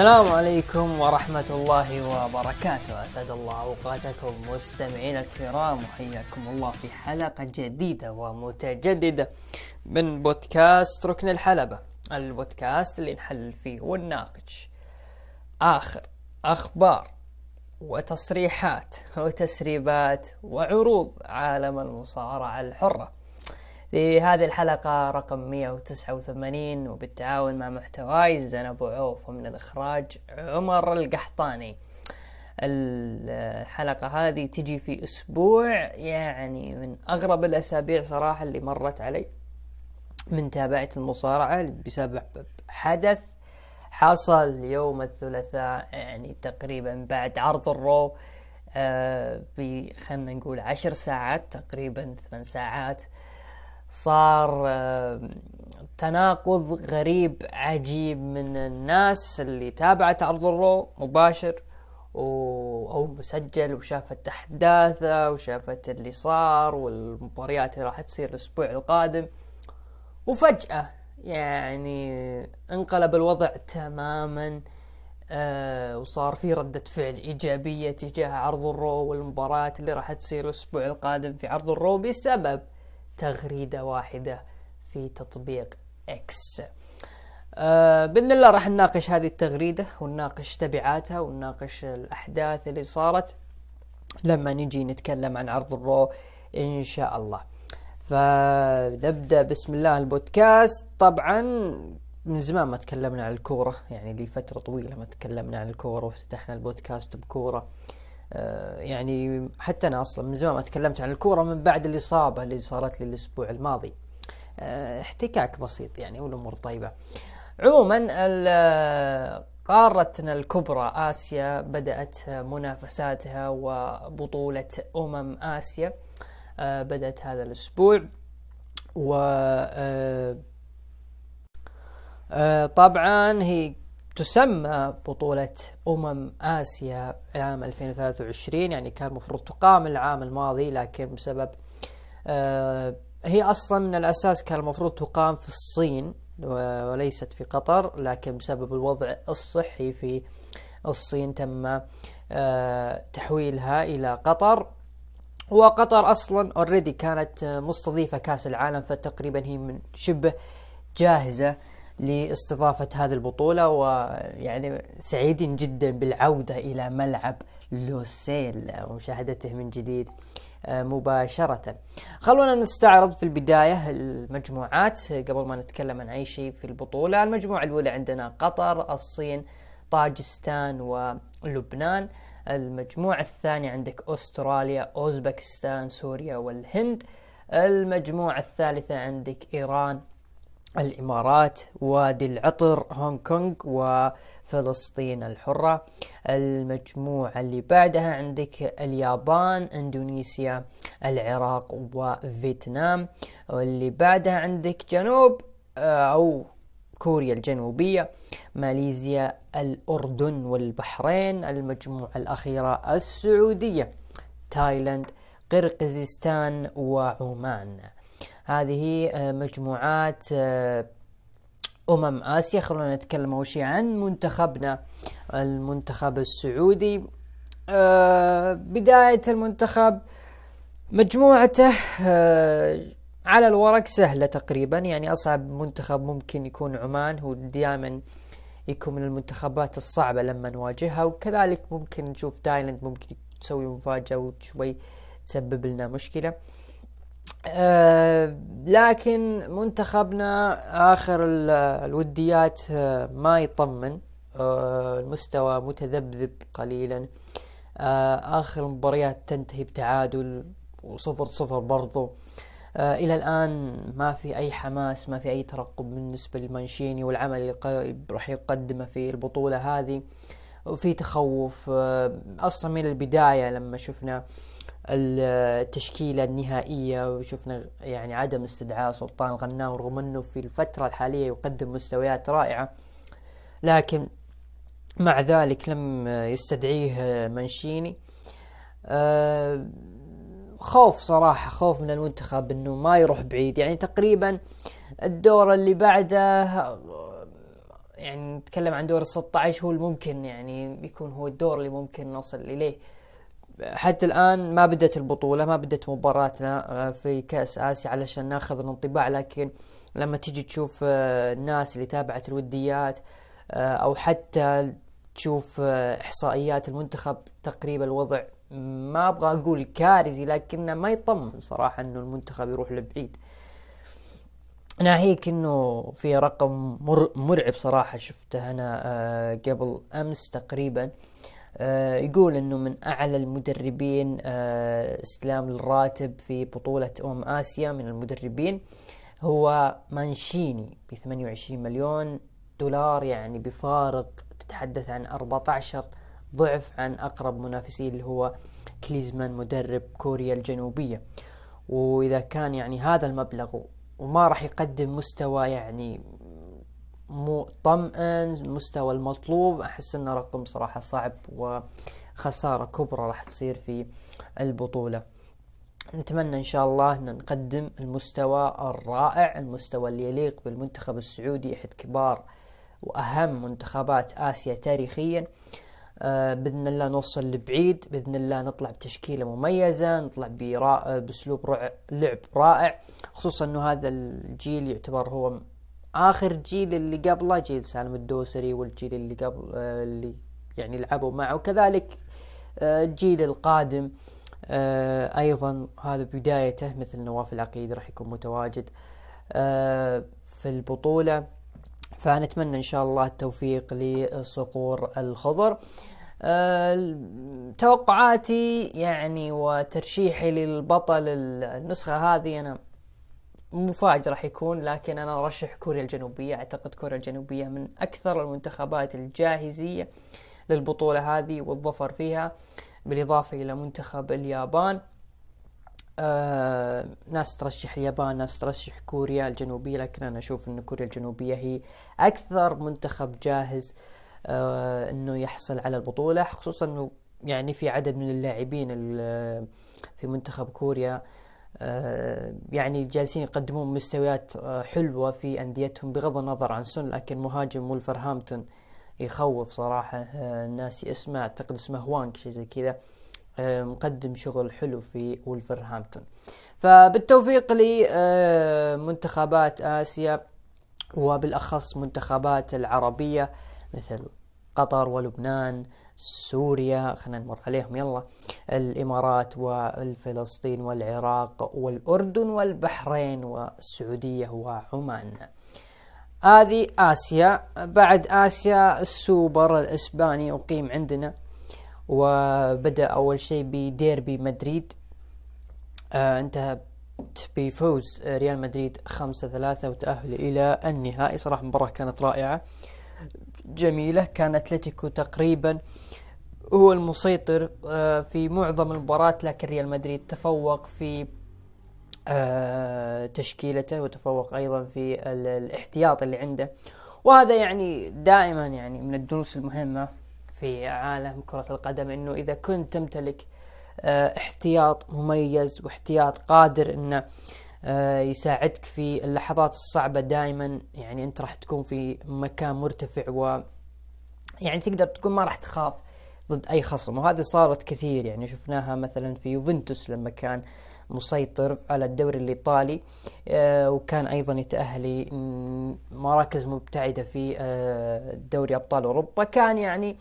السلام عليكم ورحمة الله وبركاته. أسعد الله أوقاتكم مستمعينا الكرام وحياكم الله في حلقة جديدة ومتجددة من بودكاست ركن الحلبة. البودكاست اللي نحلل فيه ونناقش آخر أخبار وتصريحات وتسريبات وعروض عالم المصارعة الحرة. في هذه الحلقة رقم 189 وبالتعاون مع محتواي زين أبو عوف ومن الإخراج عمر القحطاني. الحلقة هذه تجي في أسبوع يعني من أغرب الأسابيع صراحة اللي مرت علي. من تابعة المصارعة بسبب حدث حصل يوم الثلاثاء يعني تقريبا بعد عرض الرو آه خلنا نقول عشر ساعات تقريبا ثمان ساعات. صار آه تناقض غريب عجيب من الناس اللي تابعت عرض الرو مباشر و... أو مسجل وشافت أحداثه وشافت اللي صار والمباريات اللي راح تصير الأسبوع القادم. وفجأة يعني انقلب الوضع تماما آه وصار في ردة فعل إيجابية تجاه عرض ال Raw والمباراة اللي راح تصير الأسبوع القادم في عرض ال Raw بسبب تغريدة واحدة في تطبيق إكس آه بإذن الله راح نناقش هذه التغريدة ونناقش تبعاتها ونناقش الأحداث اللي صارت لما نجي نتكلم عن عرض الرو إن شاء الله. فنبدأ بسم الله البودكاست. طبعا من زمان ما تكلمنا عن الكورة يعني لي فترة طويلة ما تكلمنا عن الكورة وافتتحنا البودكاست بكورة. آه يعني حتى أنا أصلا من زمان ما تكلمت عن الكورة من بعد الإصابة اللي صارت لي الأسبوع الماضي. آه احتكاك بسيط يعني والأمور طيبة. عموما قارتنا الكبرى آسيا بدأت منافساتها وبطولة أمم آسيا آه بدأت هذا الأسبوع. و آه آه طبعا هي تسمى بطولة أمم آسيا عام 2023 يعني كان المفروض تقام العام الماضي لكن بسبب هي أصلا من الأساس كان المفروض تقام في الصين وليست في قطر لكن بسبب الوضع الصحي في الصين تم تحويلها إلى قطر. وقطر أصلا اوريدي كانت مستضيفة كأس العالم فتقريبا هي من شبه جاهزة. لاستضافة هذه البطولة ويعني سعيدين جدا بالعودة إلى ملعب لوسيل ومشاهدته من جديد مباشرة. خلونا نستعرض في البداية المجموعات قبل ما نتكلم عن أي شيء في البطولة. المجموعة الأولى عندنا قطر الصين طاجستان ولبنان. المجموعة الثانية عندك أستراليا أوزبكستان سوريا والهند. المجموعة الثالثة عندك إيران الإمارات وادي العطر هونغ كونغ وفلسطين الحرة. المجموعة اللي بعدها عندك اليابان إندونيسيا العراق وفيتنام. واللي بعدها عندك جنوب أو كوريا الجنوبية ماليزيا الأردن والبحرين. المجموعة الأخيرة السعودية تايلاند قرقزستان وعمان. هذه مجموعات أمم آسيا. خلونا نتكلم أول شيء عن منتخبنا المنتخب السعودي. بداية المنتخب مجموعته على الورق سهلة تقريبا. يعني أصعب منتخب ممكن يكون عمان. هو دائما يكون من المنتخبات الصعبة لما نواجهها. وكذلك ممكن نشوف تايلاند ممكن تسوي مفاجأة وشوي تسبب لنا مشكلة. أه لكن منتخبنا آخر الوديات ما يطمن أه المستوى متذبذب قليلا. آخر المباريات تنتهي بتعادل وصفر صفر برضو. آه إلى الآن ما في أي حماس ما في أي ترقب بالنسبة لمانشيني والعمل اللي راح يقدمه في البطولة هذه. وفي تخوف آه أصلا من البداية لما شفنا التشكيلة النهائية وشفنا يعني عدم استدعاء سلطان غناوي رغم إنه في الفترة الحالية يقدم مستويات رائعة. لكن مع ذلك لم يستدعيه مانشيني آه خوف صراحة خوف من المنتخب إنه ما يروح بعيد. يعني تقريبا الدور اللي بعده يعني نتكلم عن دور ال 16 هو الممكن يعني يكون هو الدور اللي ممكن نصل إليه. حتى الآن ما بدت البطولة ما بدت مباراتنا آه، في كأس آسيا علشان ناخذ الانطباع لكن لما تيجي تشوف آه، الناس اللي تابعت الوديات آه، أو حتى تشوف إحصائيات المنتخب تقريبا الوضع ما أبغى أقول كارثي لكنه ما يطمن صراحة إنه المنتخب يروح لبعيد. ناهيك إنه في رقم مرعب صراحة شفته أنا قبل أمس تقريبا. يقول إنه من أعلى المدربين آه، استلام الراتب في بطولة ام آسيا من المدربين هو مانشيني ب 28 مليون دولار يعني بفارق تتحدث عن 14 ضعف عن أقرب منافسيه اللي هو كليزمان مدرب كوريا الجنوبية. وإذا كان يعني هذا المبلغ وما راح يقدم مستوى يعني مطمئن مستوى المطلوب. أحس انه رقم صراحة صعب وخسارة كبرى راح تصير في البطولة. نتمنى إن شاء الله إن نقدم المستوى الرائع المستوى اللي يليق بالمنتخب السعودي احد كبار وأهم منتخبات آسيا تاريخيا. آه، بإذن الله نوصل لبعيد بإذن الله نطلع بتشكيلة مميزة نطلع بأسلوب لعب رائع. خصوصا إنه هذا الجيل يعتبر هو آخر جيل اللي قبله جيل سالم الدوسري والجيل اللي قبل آه، اللي يعني لعبوا معه. وكذلك آه، الجيل القادم أيضا هذا بدايته مثل نواف العقيد راح يكون متواجد في البطولة. فنتمنى إن شاء الله التوفيق لصقور الخضر. توقعاتي يعني وترشيحي للبطل النسخة هذه أنا مفاجئ راح يكون لكن أنا أرشح كوريا الجنوبية. أعتقد كوريا الجنوبية من أكثر المنتخبات الجاهزية للبطولة هذه والظفر فيها بالإضافة إلى منتخب اليابان. آه ناس ترشح اليابان ناس ترشح كوريا الجنوبية لكن أنا أشوف أن كوريا الجنوبية هي أكثر منتخب جاهز آه أنه يحصل على البطولة خصوصا أنه يعني في عدد من اللاعبين في منتخب كوريا آه يعني جالسين يقدمون مستويات آه حلوة في أنديتهم بغض النظر عن سن لكن مهاجم ولفرهامبتون يخوف صراحة. آه، الناس اسمه أعتقد اسمه وانك شيء زي كذا. آه، مقدم شغل حلو في ولفرهامبتون فبالتوفيق لمنتخبات آسيا وبالأخص منتخبات العربية مثل قطر ولبنان سوريا خلينا نمر عليهم يلا. الإمارات والفلسطين والعراق والأردن والبحرين والسعودية وعمان. هذه آسيا. بعد آسيا السوبر الإسباني أقيم عندنا وبدأ أول شيء بديربي مدريد. آه انتهى بفوز ريال مدريد خمسة ثلاثة وتأهل إلى النهائي. صراحة مباراة كانت رائعة جميلة. كان أتلتيكو تقريبا هو المسيطر آه في معظم المباراة لكن ريال مدريد تفوق في آه تشكيلته وتفوق أيضا في الاحتياط اللي عنده. وهذا يعني دائما يعني من الدروس المهمة في عالم كرة القدم إنه إذا كنت تمتلك آه، احتياط مميز واحتياط قادر إنه يساعدك في اللحظات الصعبة دائما يعني أنت راح تكون في مكان مرتفع و يعني تقدر تكون ما راح تخاف. ضد أي خصم. وهذه صارت كثير يعني شفناها مثلا في يوفنتوس لما كان مسيطر على الدوري الإيطالي آه، وكان أيضا يتاهل مراكز مبتعدة في دوري أبطال أوروبا. كان يعني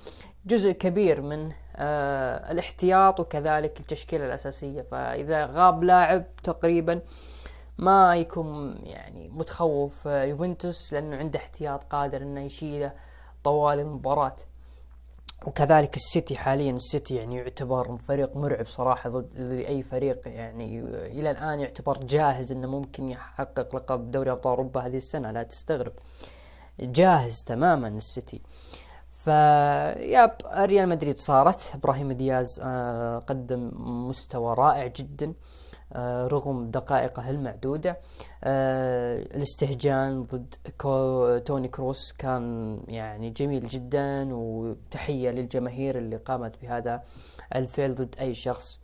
جزء كبير من آه الاحتياط وكذلك التشكيلة الأساسية. فإذا غاب لاعب تقريبا ما يكون يعني متخوف آه يوفنتوس لأنه عنده احتياط قادر أنه يشيله طوال المباراة. وكذلك السيتي حاليا السيتي يعني يعتبر فريق مرعب صراحة ضد أي فريق يعني إلى الآن يعتبر جاهز أنه ممكن يحقق لقب دوري أبطال أوروبا هذه السنة لا تستغرب. جاهز تماما السيتي. فياب ريال مدريد صارت. إبراهيم دياز آه قدم مستوى رائع جدا. رغم دقائقه المعدودة. آه الاستهجان ضد كو توني كروس كان يعني جميل جدا وتحية للجماهير اللي قامت بهذا الفعل ضد أي شخص.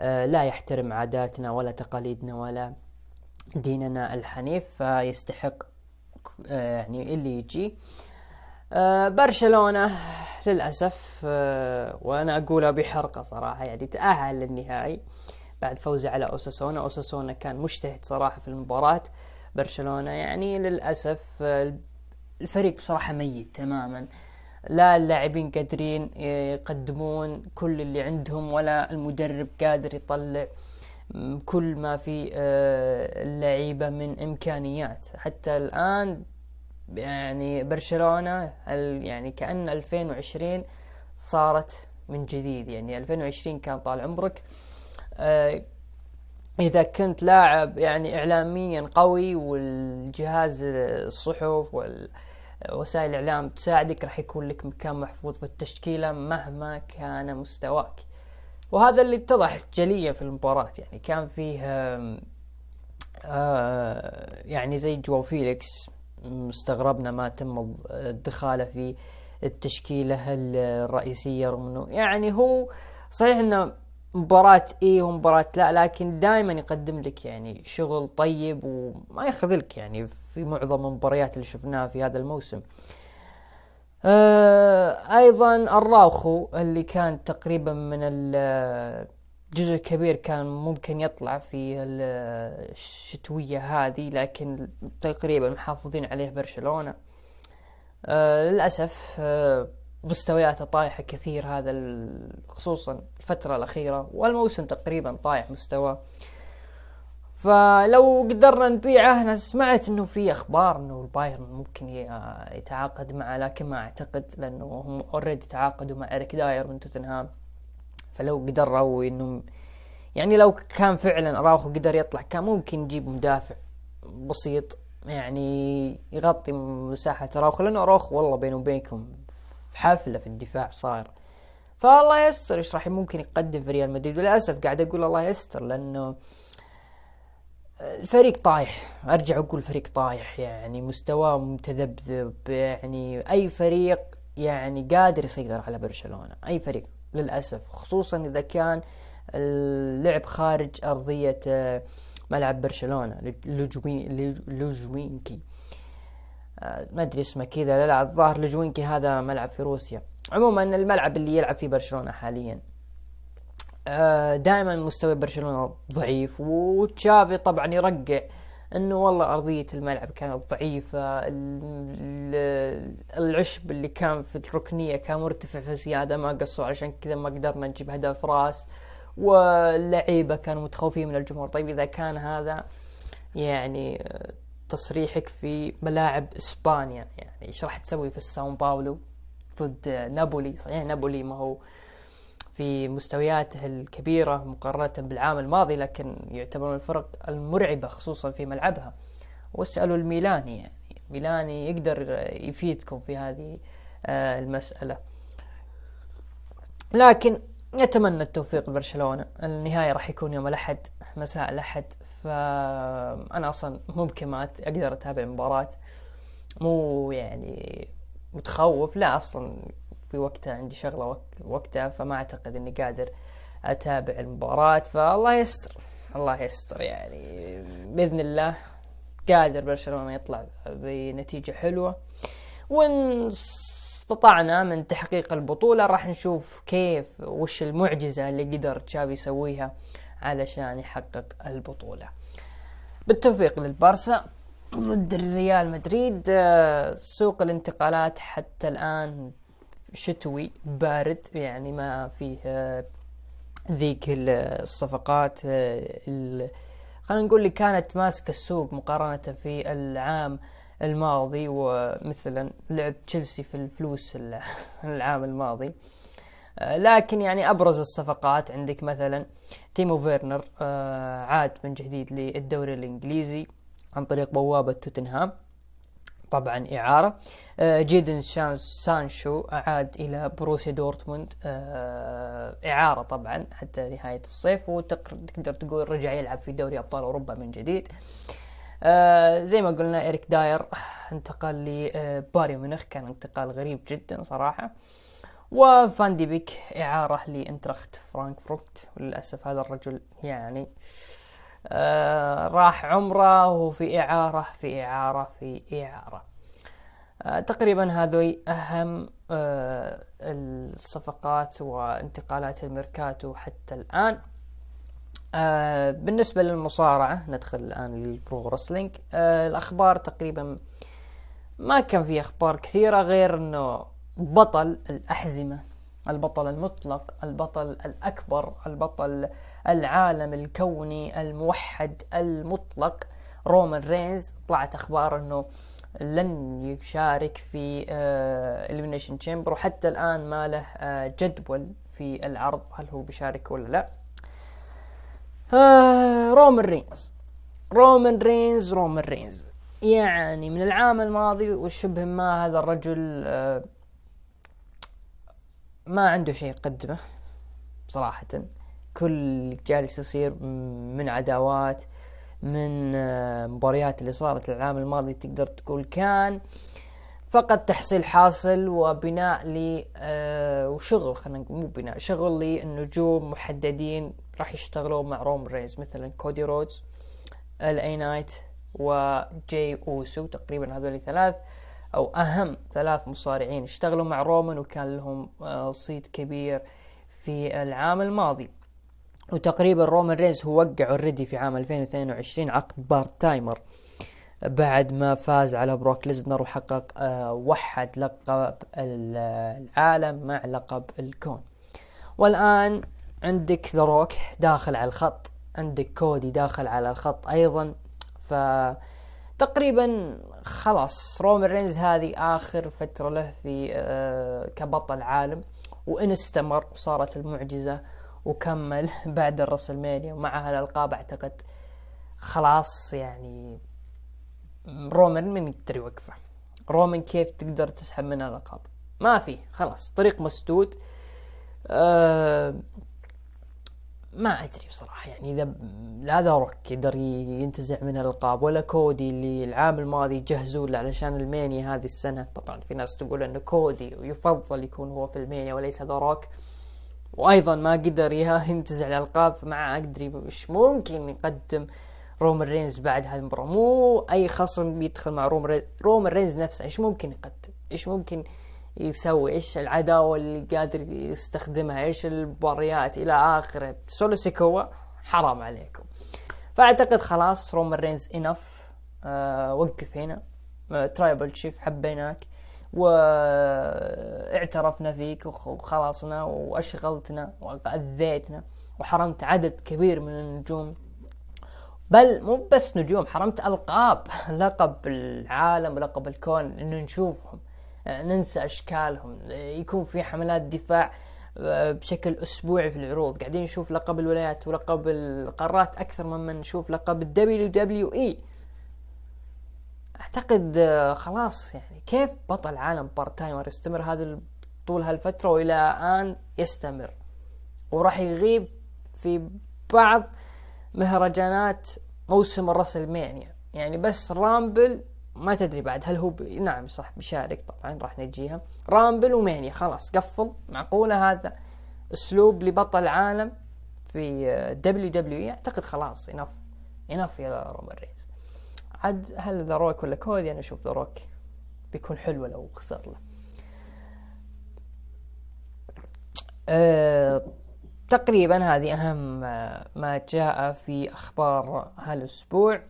آه، لا يحترم عاداتنا ولا تقاليدنا ولا ديننا الحنيف فيستحق آه، يعني اللي يجي. آه برشلونة للأسف آه وأنا أقولها بحرقة صراحة يعني تأهل للنهائي. بعد فوزه على أوساسونا. أوساسونا كان مجتهد صراحة في المباراة. برشلونة يعني للأسف آه الفريق بصراحة ميت تماما. لا اللاعبين قادرين يقدمون كل اللي عندهم ولا المدرب قادر يطلع كل ما في آه، اللعيبة من إمكانيات. حتى الآن يعني برشلونة يعني كأن 2020 صارت من جديد. يعني 2020 كان طال عمرك. آه، إذا كنت لاعب يعني إعلاميا قوي والجهاز الصحف ووسائل الإعلام تساعدك راح يكون لك مكان محفوظ في التشكيلة مهما كان مستواك. وهذا اللي اتضح جليا في المباراة. يعني كان فيه آه يعني زي جواو فيليكس استغربنا ما تم ادخاله في التشكيلة الرئيسية رغم إنه يعني هو صحيح إنه مباراة اي ومباراة لا لكن دائما يقدم لك يعني شغل طيب وما يخذلك يعني في معظم المباريات اللي شفناها في هذا الموسم. آه آه أيضا الراوخو اللي كان تقريبا من الجزء كبير كان ممكن يطلع في الشتوية هذه لكن تقريبا محافظين عليه برشلونة. آه للأسف آه مستوياته طايحة كثير هذا خصوصا الفترة الأخيرة والموسم تقريبا طايح مستواه. فلو قدرنا نبيعه أنا سمعت إنه في أخبار إنه البايرن ممكن يتعاقد معه لكن ما أعتقد لأنه هم already تعاقدوا مع إريك داير من توتنهام. فلو قدروا إنه يعني لو كان فعلا أراوخو قدر يطلع كان ممكن نجيب مدافع بسيط يعني يغطي مساحة أراوخو لأنه أراوخو والله بيني وبينكم في حفلة في الدفاع صاير فالله يستر إيش راح ممكن يقدم في ريال مدريد؟ للأسف قاعد أقول الله يستر لأنه الفريق طايح. أرجع أقول فريق طايح يعني مستواه متذبذب يعني أي فريق يعني قادر يسيطر على برشلونة أي فريق للأسف. خصوصا إذا كان اللعب خارج أرضية آه، ملعب برشلونة لوجوينكي ما أدري اسمه كذا لا لا الظاهر لوجوينكي هذا ملعب في روسيا. عموما الملعب اللي يلعب فيه برشلونة حاليا. آه، دائما مستوى برشلونة ضعيف وتشافي طبعا يرقع إنه والله أرضية الملعب كانت ضعيفة العشب اللي كان في الركنية كان مرتفع في زيادة ما قصوا عشان كذا ما قدرنا نجيب هدف راس واللعيبة كانوا متخوفين من الجمهور. طيب إذا كان هذا يعني تصريحك في ملاعب إسبانيا يعني إيش راح تسوي في الساون باولو ضد نابولي؟ صحيح نابولي ما هو في مستوياته الكبيرة مقارنة بالعام الماضي لكن يعتبر من الفرق المرعبة خصوصا في ملعبها. واسألوا الميلاني يعني ميلاني يقدر يفيدكم في هذه آه، المسألة. لكن نتمنى التوفيق لبرشلونة. النهاية راح يكون يوم الأحد مساء الأحد. فأنا أصلا ممكن ما أقدر أتابع المباراة مو يعني متخوف لا أصلا في وقتها عندي شغلة وقتها فما أعتقد إني قادر أتابع المباراة. فالله يستر الله يستر يعني. بإذن الله قادر برشلونة يطلع بنتيجة حلوة. وإن استطعنا من تحقيق البطولة راح نشوف كيف وش المعجزة اللي قدر تشافي يسويها. علشان يحقق البطولة. بالتوفيق للبارسا ضد الريال مدريد آه، سوق الانتقالات حتى الآن شتوي بارد يعني ما فيه آه، ذيك الصفقات آه، خلينا نقول اللي كانت ماسكة السوق مقارنة في العام الماضي ومثلا لعب تشيلسي في الفلوس العام الماضي. لكن يعني أبرز الصفقات عندك مثلا تيمو فيرنر عاد من جديد للدوري الإنجليزي عن طريق بوابة توتنهام. طبعا إعارة. آه، جيدن سانشو عاد إلى بوروسيا دورتموند. آه، إعارة طبعا حتى نهاية الصيف وتقدر تقول رجع يلعب في دوري أبطال أوروبا من جديد. آه، زي ما قلنا إريك داير انتقل لبايرن ميونخ كان انتقال غريب جدا صراحة. وفان دي بيك إعارة لآينتراخت فرانكفورت. وللأسف هذا الرجل يعني آه راح عمره وفي إعارة في إعارة في إعارة. آه، تقريبا هذه أهم آه، الصفقات وانتقالات الميركاتو حتى الآن. آه، بالنسبة للمصارعة ندخل الآن لل pro wrestling الأخبار تقريبا ما كان في أخبار كثيرة غير أنه بطل الأحزمة البطل المطلق البطل الأكبر البطل العالم الكوني الموحد المطلق. رومان رينز طلعت أخبار أنه لن يشارك في Elimination Chamber وحتى الآن ما له آه، جدول في العرض. هل هو بيشارك ولا لا؟ آه، رومان رينز. رومان رينز رومان رينز. يعني من العام الماضي وشبه ما هذا الرجل آه، ما عنده شيء يقدمه صراحة. كل جالس يصير من عداوات من آه، مباريات اللي صارت العام الماضي تقدر تقول كان فقط تحصيل حاصل وبناء ل آه، وشغل خلينا مو بناء شغل للنجوم محددين راح يشتغلون مع رومان رينز مثلا كودي رودز إل اي نايت وجي أوسو تقريبا هذول ثلاث أو أهم ثلاث مصارعين اشتغلوا مع رومان وكان لهم آه، صيت كبير في العام الماضي. وتقريبا رومان رينز هو وقع already في عام 2022 عقد part timer. بعد ما فاز على بروك ليسنر وحقق آه وحد لقب العالم مع لقب الكون. والآن عندك ذا روك داخل على الخط عندك كودي داخل على الخط أيضا. ف تقريبا خلاص رومان رينز هذه آخر فترة له في آه كبطل عالم وان استمر وصارت المعجزة وكمل بعد الرسلمانيا ومع هالألقاب أعتقد خلاص يعني رومان من يقدر يوقفه رومان كيف تقدر تسحب منه الألقاب؟ ما في خلاص طريق مسدود. أه ما أدري بصراحة يعني إذا لا ذا روك يقدر ينتزع من الألقاب ولا كودي اللي العام الماضي جهزوا له علشان المينيا هذه السنة. طبعا في ناس تقول انه كودي ويفضل يكون هو في المينيا وليس ذا روك وأيضا ما قدر ينتزع الألقاب مع أدري وش ممكن يقدم رومان رينز بعد هالمباراة مو أي خصم بيدخل مع رومان رينز نفسه إيش ممكن يقدم؟ إيش ممكن يسوي إيش العداوة اللي قادر يستخدمها إيش المباريات إلى آخره. سولو حرام عليكم. فأعتقد خلاص رومان رينز enough. أه وقف هنا. أه Tribal Chief حبيناك. واعترفنا فيك وخلصنا وأشغلتنا وأذيتنا وحرمت عدد كبير من النجوم. بل مو بس نجوم حرمت ألقاب. لقب العالم ولقب الكون إنه نشوفهم. ننسى أشكالهم. يكون في حملات دفاع آه، بشكل أسبوعي في العروض. قاعدين نشوف لقب الولايات ولقب القارات أكثر مما نشوف لقب ال WWE. أعتقد آه، خلاص يعني كيف بطل عالم part timer يستمر هذا طول هالفترة وإلى الان يستمر؟ وراح يغيب في بعض مهرجانات موسم الرسلمانيا يعني بس Rumble ما تدري بعد هل هو ب... نعم صح بيشارك طبعا راح نجيها. Rumble ومانيا خلاص قفل معقولة هذا أسلوب لبطل عالم في WW أعتقد خلاص enough enough يا رومان رينز. عاد هل ذا روك ولا كودي؟ أنا أشوف ذا روك بيكون حلو لو خسر له. أه تقريبا هذه أهم ما جاء في أخبار هالأسبوع.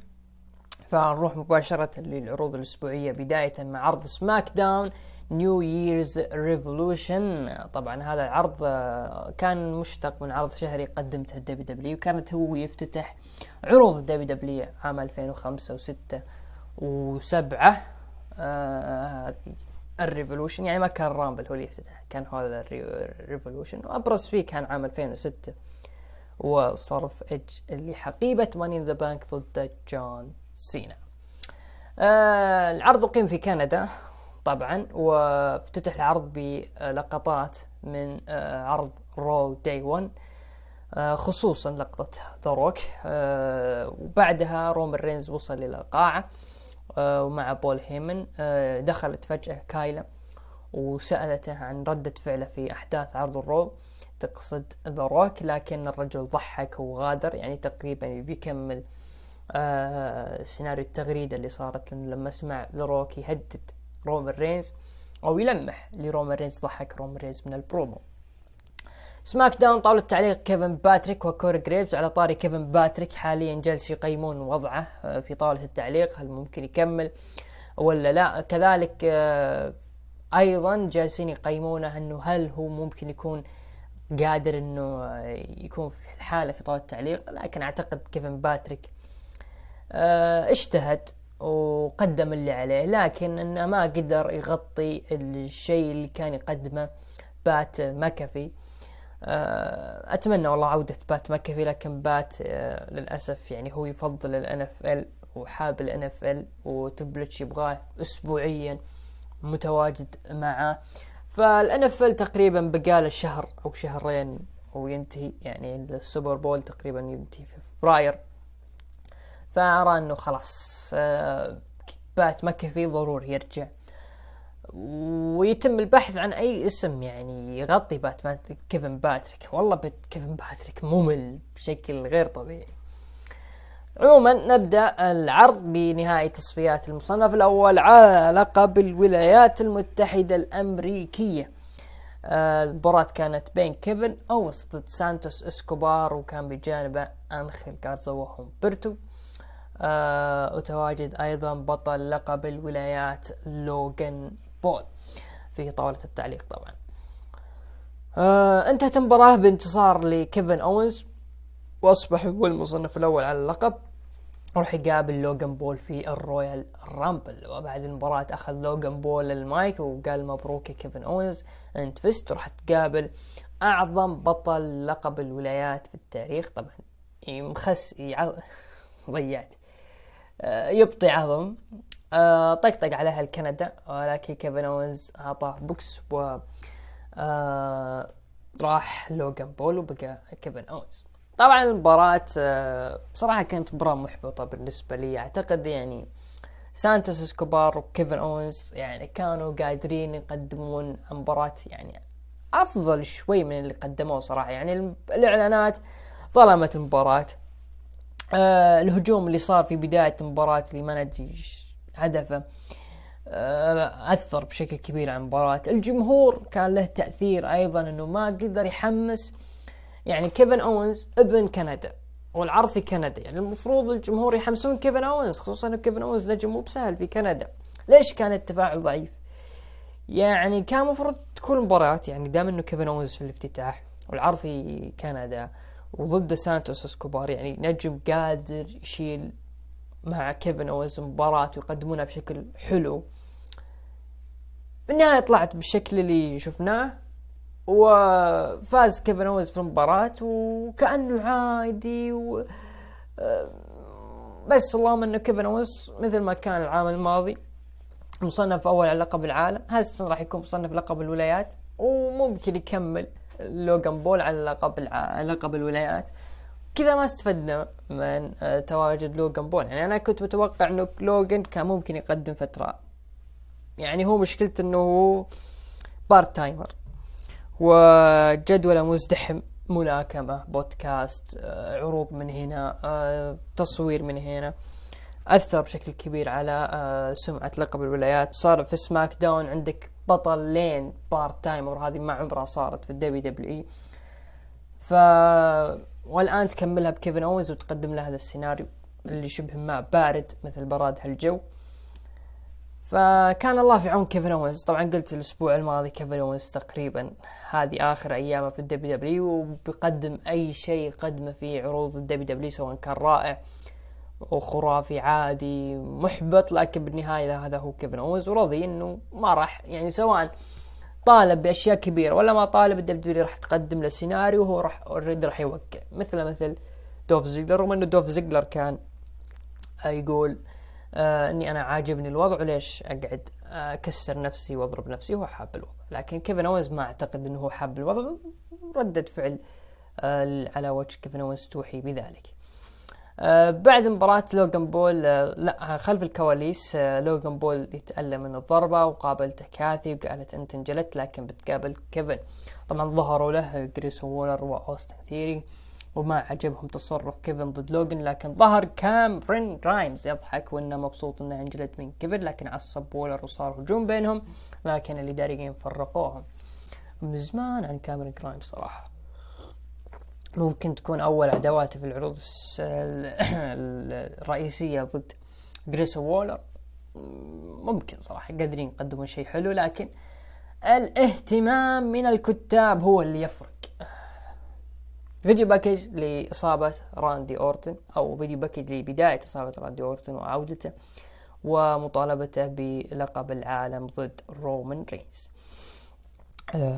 فنروح مباشرة للعروض الأسبوعية بداية مع عرض SmackDown New Year's Revolution طبعا هذا العرض آه، كان مشتق من عرض شهري قدمته ال WW وكانت هو يفتتح عروض ال WW عام 2005 و6 و7 آه ال Revolution. يعني ما كان Rumble هو اللي يفتتح كان هذا ال Revolution. وأبرز فيه كان عام 2006 وصرف ايدج اللي حقيبة Money in the Bank ضد جون سينا. آه العرض أقيم في كندا طبعا وافتتح العرض بلقطات من آه عرض Raw Day 1 آه خصوصا لقطة ذا روك آه وبعدها رومان رينز وصل إلى القاعة آه ومع بول هيمن آه دخلت فجأة كايلا وسألته عن ردة فعله في أحداث عرض ال Raw تقصد ذا روك لكن الرجل ضحك وغادر يعني تقريبا بيكمل آه سيناريو التغريدة اللي صارت لما سمع ذا روك يهدد رومان رينز أو يلمح لرومان رينز ضحك رومان رينز من البرومو. SmackDown طاولة تعليق كيفن باتريك وكوري جريبز. على طاري كيفن باتريك حاليا جالس يقيمون وضعه آه، في طاولة التعليق. هل ممكن يكمل ولا لا؟ كذلك آه، أيضا جالسين يقيمونه أنه هل هو ممكن يكون قادر أنه يكون في الحالة في طاولة التعليق. لكن أعتقد كيفن باتريك اجتهد وقدم اللي عليه لكن إنه ما قدر يغطي الشيء اللي كان يقدمه بات ماكافي. آه، أتمنى والله عودة بات ماكافي لكن بات آه، للأسف يعني هو يفضل ال NFL وحاب ال NFL و Triple H يبغاه اسبوعيا متواجد معه. فال NFL تقريبا بقاله شهر أو شهرين وينتهي يعني ال Super Bowl تقريبا ينتهي في فبراير. فأرى أنه خلاص آه، بات ماكافي ضروري يرجع. ويتم البحث عن أي اسم يعني يغطي بات كيفن باتريك. والله بيت كيفن باتريك ممل بشكل غير طبيعي. عموما نبدأ العرض بنهاية تصفيات المصنف الأول على لقب الولايات المتحدة الأمريكية. آه، المباراة كانت بين كيفن أوينز ضد سانتوس إسكوبار وكان بجانبه أنخيل جارزا وهومبرتو. آه وتواجد أيضا بطل لقب الولايات لوغان بول في طاولة التعليق طبعا. آه انتهت المباراة بانتصار لكيفن أوينز وأصبح هو المصنف الأول على اللقب. راح يقابل لوغان بول في ال Royal Rumble وبعد المباراة أخذ لوغان بول المايك وقال مبروك يا كيفن أوينز أنت فزت. وراح تقابل أعظم بطل لقب الولايات في التاريخ. طبعا مخس يع... ضيعت. يبطي عظم. آه، طقطق عليها الكندا ولكن كيفن اونز اعطاه بوكس و آه، راح لوغان بول وبقى كيفن اونز طبعا المباراة بصراحة كانت مباراة محبطة بالنسبة لي. أعتقد يعني سانتوس إسكوبار وكيفن أونز يعني كانوا قادرين يقدمون مباراة يعني أفضل شوي من اللي قدموه صراحة. يعني الإعلانات ظلمت المباراة. آه الهجوم اللي صار في بداية المباراة اللي ما ندري هدفه آه أثر بشكل كبير على المباراة. الجمهور كان له تأثير أيضا أنه ما قدر يحمس. يعني كيفن أوينز ابن كندا والعرض في كندا. يعني المفروض الجمهور يحمسون كيفن أوينز خصوصا أنه كيفن أوينز نجم مو بسهل في كندا. ليش كان التفاعل ضعيف؟ يعني كان المفروض تكون مباراة يعني دام إنه كيفن اونز في الافتتاح والعرض في كندا وضد سانتوس إسكوبار. يعني نجم قادر يشيل مع كيفن اونز مباراة ويقدمونها بشكل حلو. بالنهاية طلعت بالشكل اللي شفناه وفاز كيفن اونز في المباراة وكأنه عادي و بس اللهم إنه كيفن اونز مثل ما كان العام الماضي مصنف أول على لقب العالم. هذا السنة راح يكون مصنف لقب الولايات وممكن يكمل. لوغان بول على لقب الع... لقب الولايات. كذا ما استفدنا من آه، تواجد لوغان بول. يعني أنا كنت متوقع إنه لوغان كان ممكن يقدم فترة. يعني هو مشكلته إنه هو part-timer وجدوله مزدحم ملاكمة بودكاست آه، عروض من هنا آه، تصوير من هنا. أثر بشكل كبير على سمعة لقب الولايات. صار في SmackDown عندك بطل لين part-timer هذه ما عمرها صارت في ال WWE. ف والآن تكملها بكيفن اونز وتقدم له هذا السيناريو اللي شبه ما بارد مثل براد هالجو. فكان الله في عون كيفن اونز طبعا قلت الأسبوع الماضي كيفن اونز تقريبا هذه آخر أيامه في ال WW وبيقدم أي شيء يقدمه في عروض ال WW سواء كان رائع وخرافي عادي محبط لكن بالنهاية هذا هو كيفن اونز ورضي إنه ما راح يعني سواء طالب بأشياء كبيرة ولا ما طالب ال W راح تقدم له سيناريو وهو راح already راح يوقع. مثل مثل دولف زيجلر رغم انه دولف زيجلر كان يقول آه إني أنا عاجبني الوضع وليش أقعد أكسر نفسي وأضرب نفسي؟ هو حاب الوضع. لكن كيفن اونز ما أعتقد إنه هو حاب الوضع ردة فعل آه على وجه كيفن اوينز توحي بذلك. آه، بعد مباراة لوغان بول آه، لا خلف الكواليس آه، لوغان بول يتألم من الضربة وقابلته كاثي وقالت أنت انجلدت لكن بتقابل كيفن. طبعا ظهروا له جريسون وولر وأوستن ثيري وما عجبهم تصرف كيفن ضد لوجن لكن ظهر كاميرون غرايمز يضحك وإنه مبسوط إنه انجلد من كيفن لكن عصب وولر وصار هجوم بينهم لكن الاداريين فرقوهم. من زمان عن كاميرون غرايمز صراحة. ممكن تكون أول عداواته في العروض الرئيسية ضد جريسون وولر. ممكن صراحة قادرين يقدمون شيء حلو لكن الاهتمام من الكتاب هو اللي يفرق. video package لإصابة راندي أورتن أو video package لبداية إصابة راندي أورتن وعودته ومطالبته بلقب العالم ضد رومان رينز.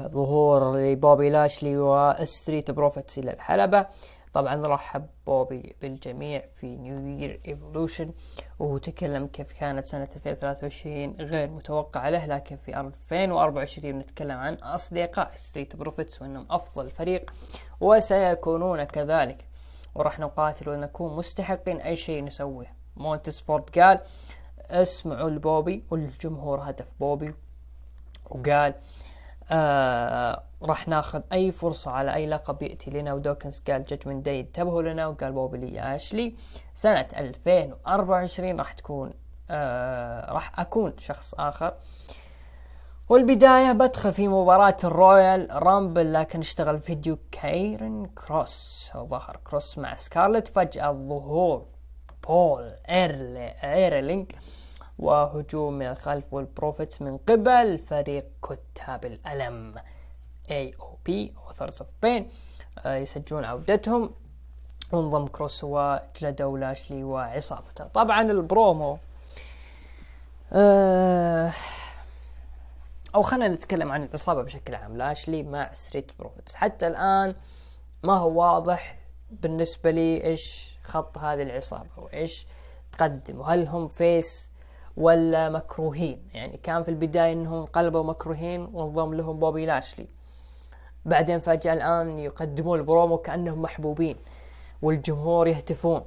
ظهور لبوبي لاشلي و Street Profits إلى الحلبة. طبعا رحب بوبي بالجميع في New Year's Revolution وتكلم كيف كانت سنة 2023 غير متوقعة له لكن في 2024 نتكلم عن أصدقاء Street Profits وأنهم أفضل فريق وسيكونون كذلك. وراح نقاتل ونكون مستحقين أي شيء نسويه. مونتس فورد قال اسمعوا لبوبي والجمهور هدف بوبي. وقال آه راح ناخذ أي فرصة على أي لقب يأتي لنا. ودوكنز قال Judgment Day انتبهوا لنا وقال بوبي لاشلي سنة 2024 راح تكون آه راح أكون شخص آخر. والبداية بدخل في مباراة ال Royal Rumble لكن اشتغل فيديو كاريون كروس. ظهر كروس مع سكارلت. فجأة ظهور بول إيرلي إيليرينج. وهجوم من الخلف ع ال Profits من قبل فريق كتاب الألم. AOP Authors of Pain. آه، يسجلون عودتهم. وانضم كروس وجلدوا لاشلي وعصابته طبعا البرومو. آه أو خلينا نتكلم عن العصابة بشكل عام. لاشلي مع Street Profits. حتى الآن ما هو واضح بالنسبة لي إيش خط هذه العصابة وإيش تقدم وهل هم face ولا مكروهين. يعني كان في البداية إنهم قلبوا مكروهين وانضم لهم بوبي لاشلي. بعدين فجأة الآن يقدمون البرومو كأنهم محبوبين والجمهور يهتفون.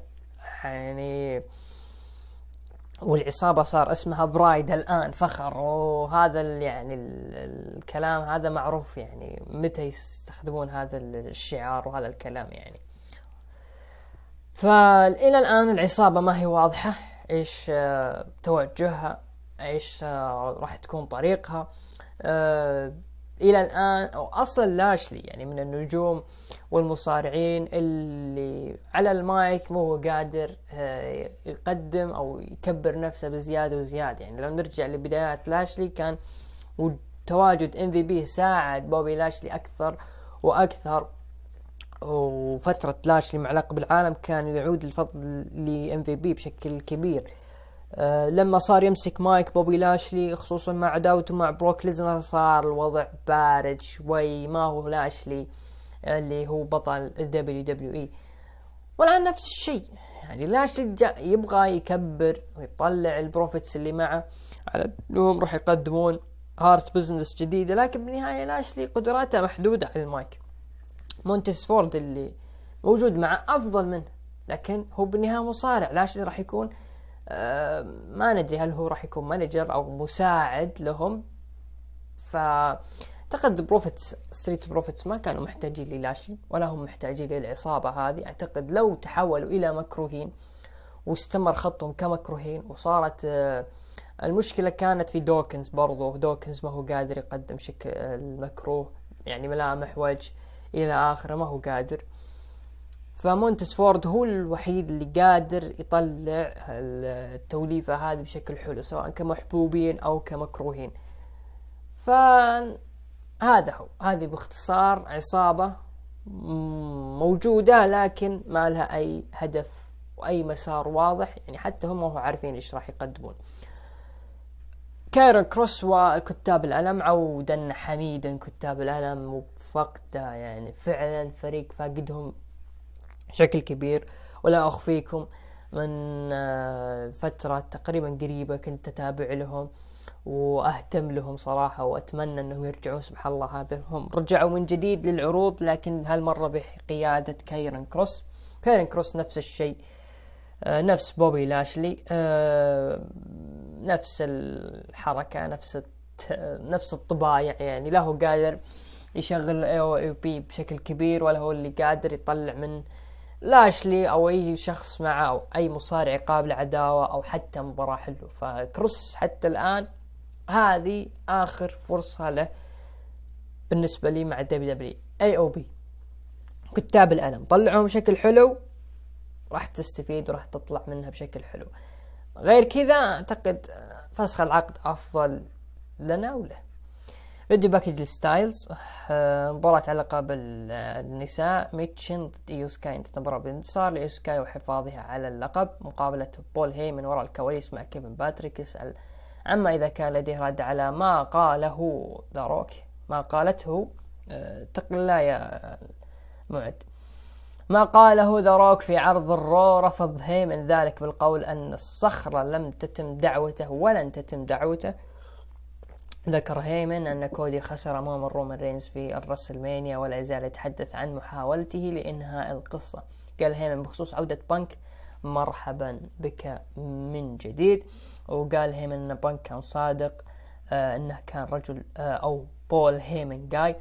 يعني والعصابة صار اسمها Pride الآن فخر. وهذا يعني الكلام هذا معروف. يعني متى يستخدمون هذا الشعار وهذا الكلام يعني. فإلى الآن العصابة ما هي واضحة. إيش آه، توجهها إيش آه، راح تكون طريقها. آه، إلى الآن أو أصلا لاشلي يعني من النجوم والمصارعين اللي على المايك مو هو قادر يقدم أو يكبر نفسه بزيادة وزيادة. يعني لو نرجع لبدايات لاشلي كان تواجد MVP ساعد بوبي لاشلي أكثر وأكثر. وفترة لاشلي مع لقب العالم كان يعود الفضل ل MVP بشكل كبير. أه لما صار يمسك مايك بوبي لاشلي خصوصا مع عداوته مع بروك ليزنر صار الوضع بارد شوي. ما هو لاشلي اللي هو بطل ال WWE والآن نفس الشيء. يعني لاشلي يبغى يكبر ويطلع ال Profits اللي معه. على أنهم راح يقدمون Hurt Business جديدة لكن بالنهاية لاشلي قدراته محدودة على المايك. مونتس فورد اللي موجود معه أفضل منه لكن هو بالنهاية مصارع. لاشلي راح يكون آه ما ندري هل هو راح يكون manager أو مساعد لهم. ف اعتقد Profits Street Profits ما كانوا محتاجين للاشلي ولا هم محتاجين للعصابه هذه. أعتقد لو تحولوا إلى مكروهين واستمر خطهم كمكروهين وصارت آه المشكلة كانت في دوكنز برضو. دوكنز ما هو قادر يقدم شكل المكروه يعني ملامح وجه. إلى آخره ما هو قادر. فمونتس فورد هو الوحيد اللي قادر يطلع التوليفة هذه بشكل حلو سواء كمحبوبين أو كمكروهين. فهذا هو. هذه باختصار عصابة موجودة لكن ما لها أي هدف وأي مسار واضح يعني حتى هم هو عارفين إيش راح يقدمون. كايرون كروس وكتاب الألم عودا حميدا كتاب الألم فقده يعني فعلا فريق فاقدهم بشكل كبير. ولا أخفيكم من آه، فترة تقريبا قريبة كنت أتابع لهم وأهتم لهم صراحة وأتمنى أنهم يرجعون سبحان الله هذا هم رجعوا من جديد للعروض. لكن هالمرة بقيادة كايرن كروس كاريون كروس نفس الشيء آه، نفس بوبي لاشلي آه، نفس الحركة نفس نفس الطبايع يعني. لا هو قادر يشغل AOP بشكل كبير ولا هو اللي قادر يطلع من لاشلي أو أي شخص معه أو أي مصارع يقابل عداوة أو حتى مباراة حلوة. فكروس حتى الآن هذه آخر فرصة له بالنسبة لي مع WWE. AOP كتاب الألم. طلعهم بشكل حلو راح تستفيد وراح تطلع منها بشكل حلو. غير كذا أعتقد فسخ العقد أفضل لنا وله. video package ستايلز آه، مباراة على لقب النساء ميتشن ضد إيو سكاي انتهت المباراة بانتصار وحفاظها على اللقب مقابلة بول هيمن وراء الكواليس مع كيفن باتريك. يسأل عما إذا كان لديه رد على ما قاله ذا روك ما قالته آه، تقل لا يا معد. ما قاله ذا روك في عرض ال Raw رفض هيمن ذلك بالقول أن الصخرة لم تتم دعوته ولن تتم دعوته. ذكر هيمن أن كودي خسر أمام رومان رينز في ال WrestleMania ولا يزال يتحدث عن محاولته لإنهاء القصة. قال هيمن بخصوص عودة بنك مرحبا بك من جديد. وقال هيمن أن بنك كان صادق آه أنه كان رجل آه أو بول هيمن جاي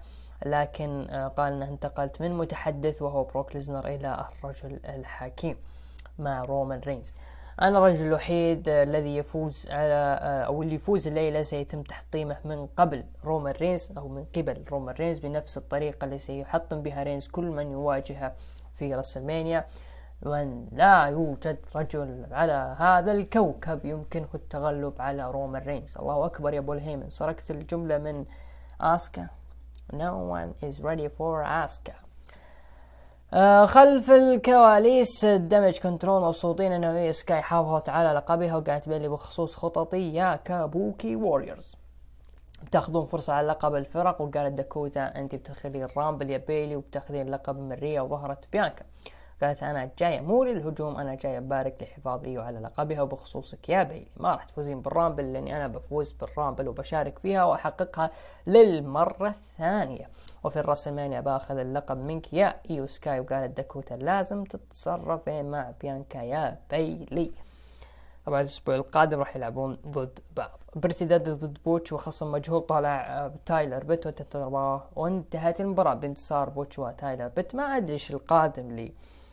لكن آه قال أنه انتقلت من متحدث وهو بروك ليسنر إلى الرجل الحكيم مع رومان رينز. أنا الرجل الوحيد الذي يفوز على أو اللي يفوز الليلة سيتم تحطيمه من قبل رومان رينز أو من قبل رومان رينز بنفس الطريقة اللي سيحطم بها رينز كل من يواجهه في رسلمانيا. وأن لا يوجد رجل على هذا الكوكب يمكنه التغلب على رومان رينز. الله أكبر يا بول هيمن سرقت الجملة من آسكا؟ No one is ready for Asuka آه خلف الكواليس Damage Control مبسوطين إنه ايو سكاي حافظت على لقبها وقالت بيلي بخصوص خططي. يا Kabuki Warriors بتاخذون فرصة على لقب الفرق وقالت داكوتا أنت بتاخذين الرامبل يا بيلي وبتاخذين لقب ريا وظهرت بيانكا. قالت أنا جاية مو للهجوم أنا جاية أبارك لحفاظ ايو على لقبها وبخصوصك. يا بيلي ما راح تفوزين بالرامبل لأني أنا بفوز بالرامبل وبشارك فيها وأحققها للمرة الثانية. وفي الرسلمانيا بأخذ اللقب منك يا إيو سكاي وقالت داكوتا لازم تتصرفين مع بيانكا يا بيلي. طبعا الأسبوع القادم راح يلعبون ضد بعض. Pretty Deadly ضد بوتش وخصم مجهول طالع تايلر بيت وانتهت المباراة. بانتصار بوتش وتايلر بيت. ما أدري إيش القادم لي. آه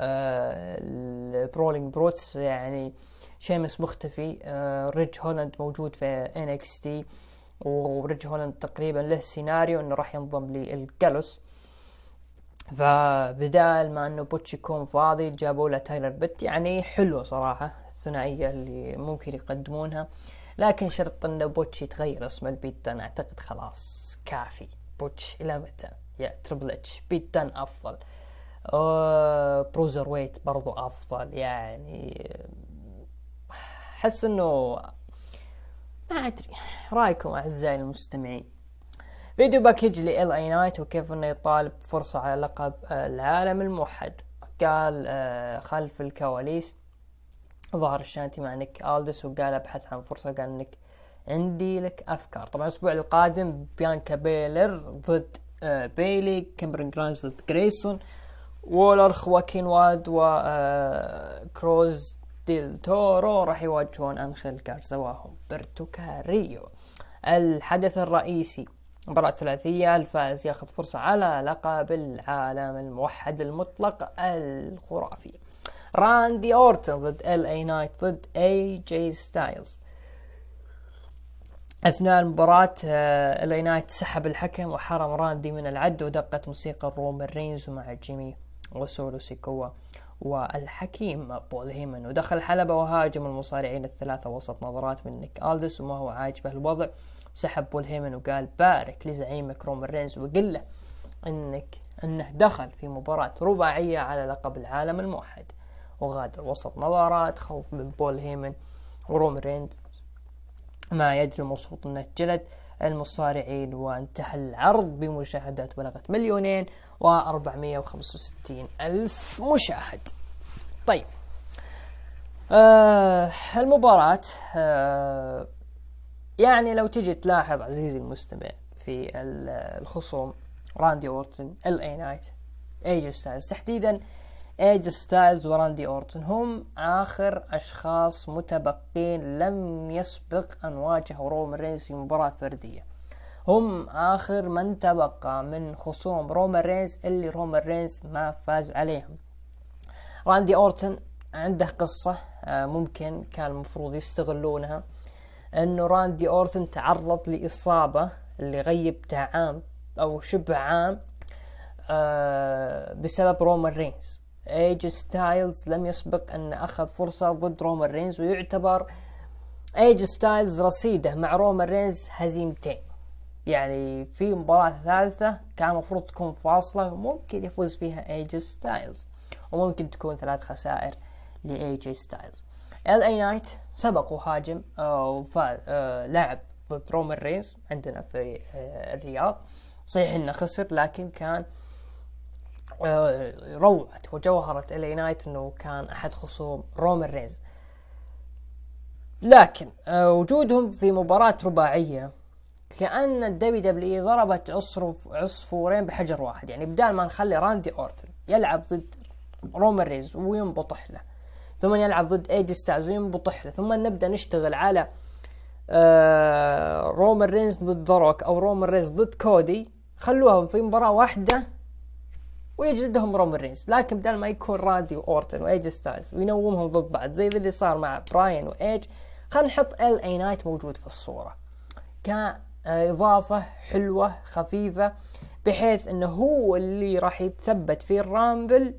ال Brawling Brutes يعني شيمس مختفي. آه ريج هولاند موجود في NXT وريج هولاند تقريبا له سيناريو إنه راح ينضم للجالوس فبدال ما إنه بوتش يكون فاضي جابوا له تايلر بيت يعني حلوة صراحة الثنائية اللي ممكن يقدمونها. لكن شرط انه بوتش يتغير اسمه لبيت أنا أعتقد خلاص كافي. بوتش إلى متى؟ يا تربل اتش بيت أفضل. بروزرويت برضو أفضل يعني أحس إنه ما أدري رأيكم أعزائي المستمعين. video package ال اي نايت وكيف إنه يطالب فرصة على لقب العالم الموحد. قال خلف الكواليس ظهر الشانتي مع نيك ألدس وقال أبحث عن فرصة قال نيك عندي لك أفكار. طبعا الأسبوع القادم بيانكا بيلر ضد بيلي كاميرون جرايمز ضد جريسون وولر. خواكين واد وكروز ديل تورو راح يواجهون انخيل جارزا وهمبرتو كاريو. الحدث الرئيسي مباراة ثلاثية الفائز ياخذ فرصة على لقب العالم الموحد المطلق الخرافي. راندي أورتن ضد ال اي نايت ضد اي جي ستايلز أثناء المباراة ال اي نايت سحب الحكم وحرم راندي من العد ودقت موسيقى رومان رينز مع جيمي وسولو سيكوا والحكيم بول هيمن ودخل الحلبة وهاجم المصارعين الثلاثة وسط نظرات من نيك ألدس وما هو عاجبه الوضع. سحب بول هيمن وقال بارك لزعيمك رومان رينز وقل له إنك إنه دخل في مباراة رباعية على لقب العالم الموحد. وغادر وسط نظرات خوف من بول هيمن ورومان رينز ما يدري مبسوط إنه جلد المصارعين وانتهى العرض بمشاهدات بلغت مليونين. وأربعمية وخمسة وستين ألف مشاهد. طيب آه المباراة آه يعني لو تجي تلاحظ عزيزي المستمع في الخصوم راندي أورتن ال اي نايت اي جي ستايلز تحديدا اي جي ستايلز وراندي أورتن هم آخر أشخاص متبقين لم يسبق أن واجهوا رومان رينز في مباراة فردية. هم آخر من تبقى من خصوم رومان رينز اللي رومان رينز ما فاز عليهم. راندي أورتن عنده قصة آه، ممكن كان المفروض يستغلونها إنه راندي أورتن تعرض لإصابة اللي غيبته عام أو شبه عام آه، بسبب رومان رينز. اي جي ستايلز لم يسبق أن أخذ فرصة ضد رومان رينز ويعتبر اي جي ستايلز رصيده مع رومان رينز هزيمتين. يعني في مباراة ثالثة كان المفروض تكون فاصلة وممكن يفوز فيها اي جي ستايلز وممكن تكون ثلاث خسائر لاي جي ستايلز ال اي نايت سبق وهاجم آه، وفاز آه، لعب ضد رومان رينز عندنا في آه، الرياض. صحيح إنه خسر لكن كان روعة وجوهرة ال اي نايت إنه كان أحد خصوم رومان رينز. لكن وجودهم في مباراة رباعية كأن الدبليو دبليو ضربت عصف عصفورين بحجر واحد. يعني بدال ما نخلي راندي أورتن يلعب ضد رومان رينز وينبطح له ثم يلعب ضد اي جي ستايلز وينبطح له ثم نبدأ نشتغل على آه رومان رينز ضد ذا روك أو رومان رينز ضد كودي. خلوها في مباراة واحدة ويجلدهم رومان رينز لكن بدل ما يكون راندي أورتن واي جي ستايلز وينومهم ضد بعض زي اللي صار مع براين وايج خلينا نحط ال اي نايت موجود في الصورة. كاضافه حلوة خفيفة بحيث إنه هو اللي راح يتثبت في الرامبل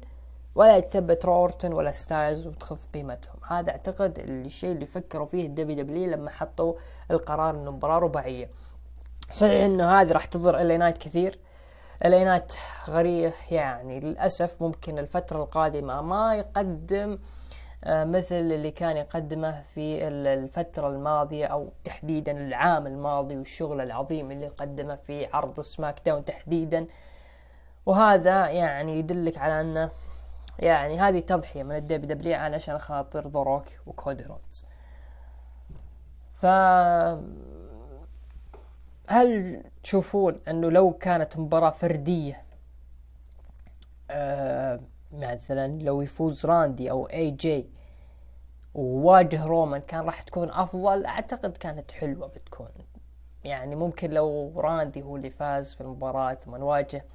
ولا يتثبت أورتن ولا ستايلز وتخف قيمتهم. هذا أعتقد الشيء اللي فكروا فيه الدبليو دبليو لما حطوا القرار إنه مباراة رباعية. صحيح إنه هذه راح تضر ال اي نايت كثير. ال اي نايت غريب يعني للأسف ممكن الفترة القادمة ما يقدم آه، مثل اللي كان يقدمه في الفترة الماضية أو تحديدا العام الماضي والشغل العظيم اللي قدمه في عرض سماك داون تحديدا. وهذا يعني يدلك على أنه يعني هذه تضحية من الدبليو دبليو علشان خاطر ذا روك وكودي رودز ف هل تشوفون أنه لو كانت مباراة فردية آه مثلا لو يفوز راندي أو اي جي وواجه رومان كان راح تكون أفضل أعتقد كانت حلوة بتكون. يعني ممكن لو راندي هو اللي فاز في المباراة ثم نواجه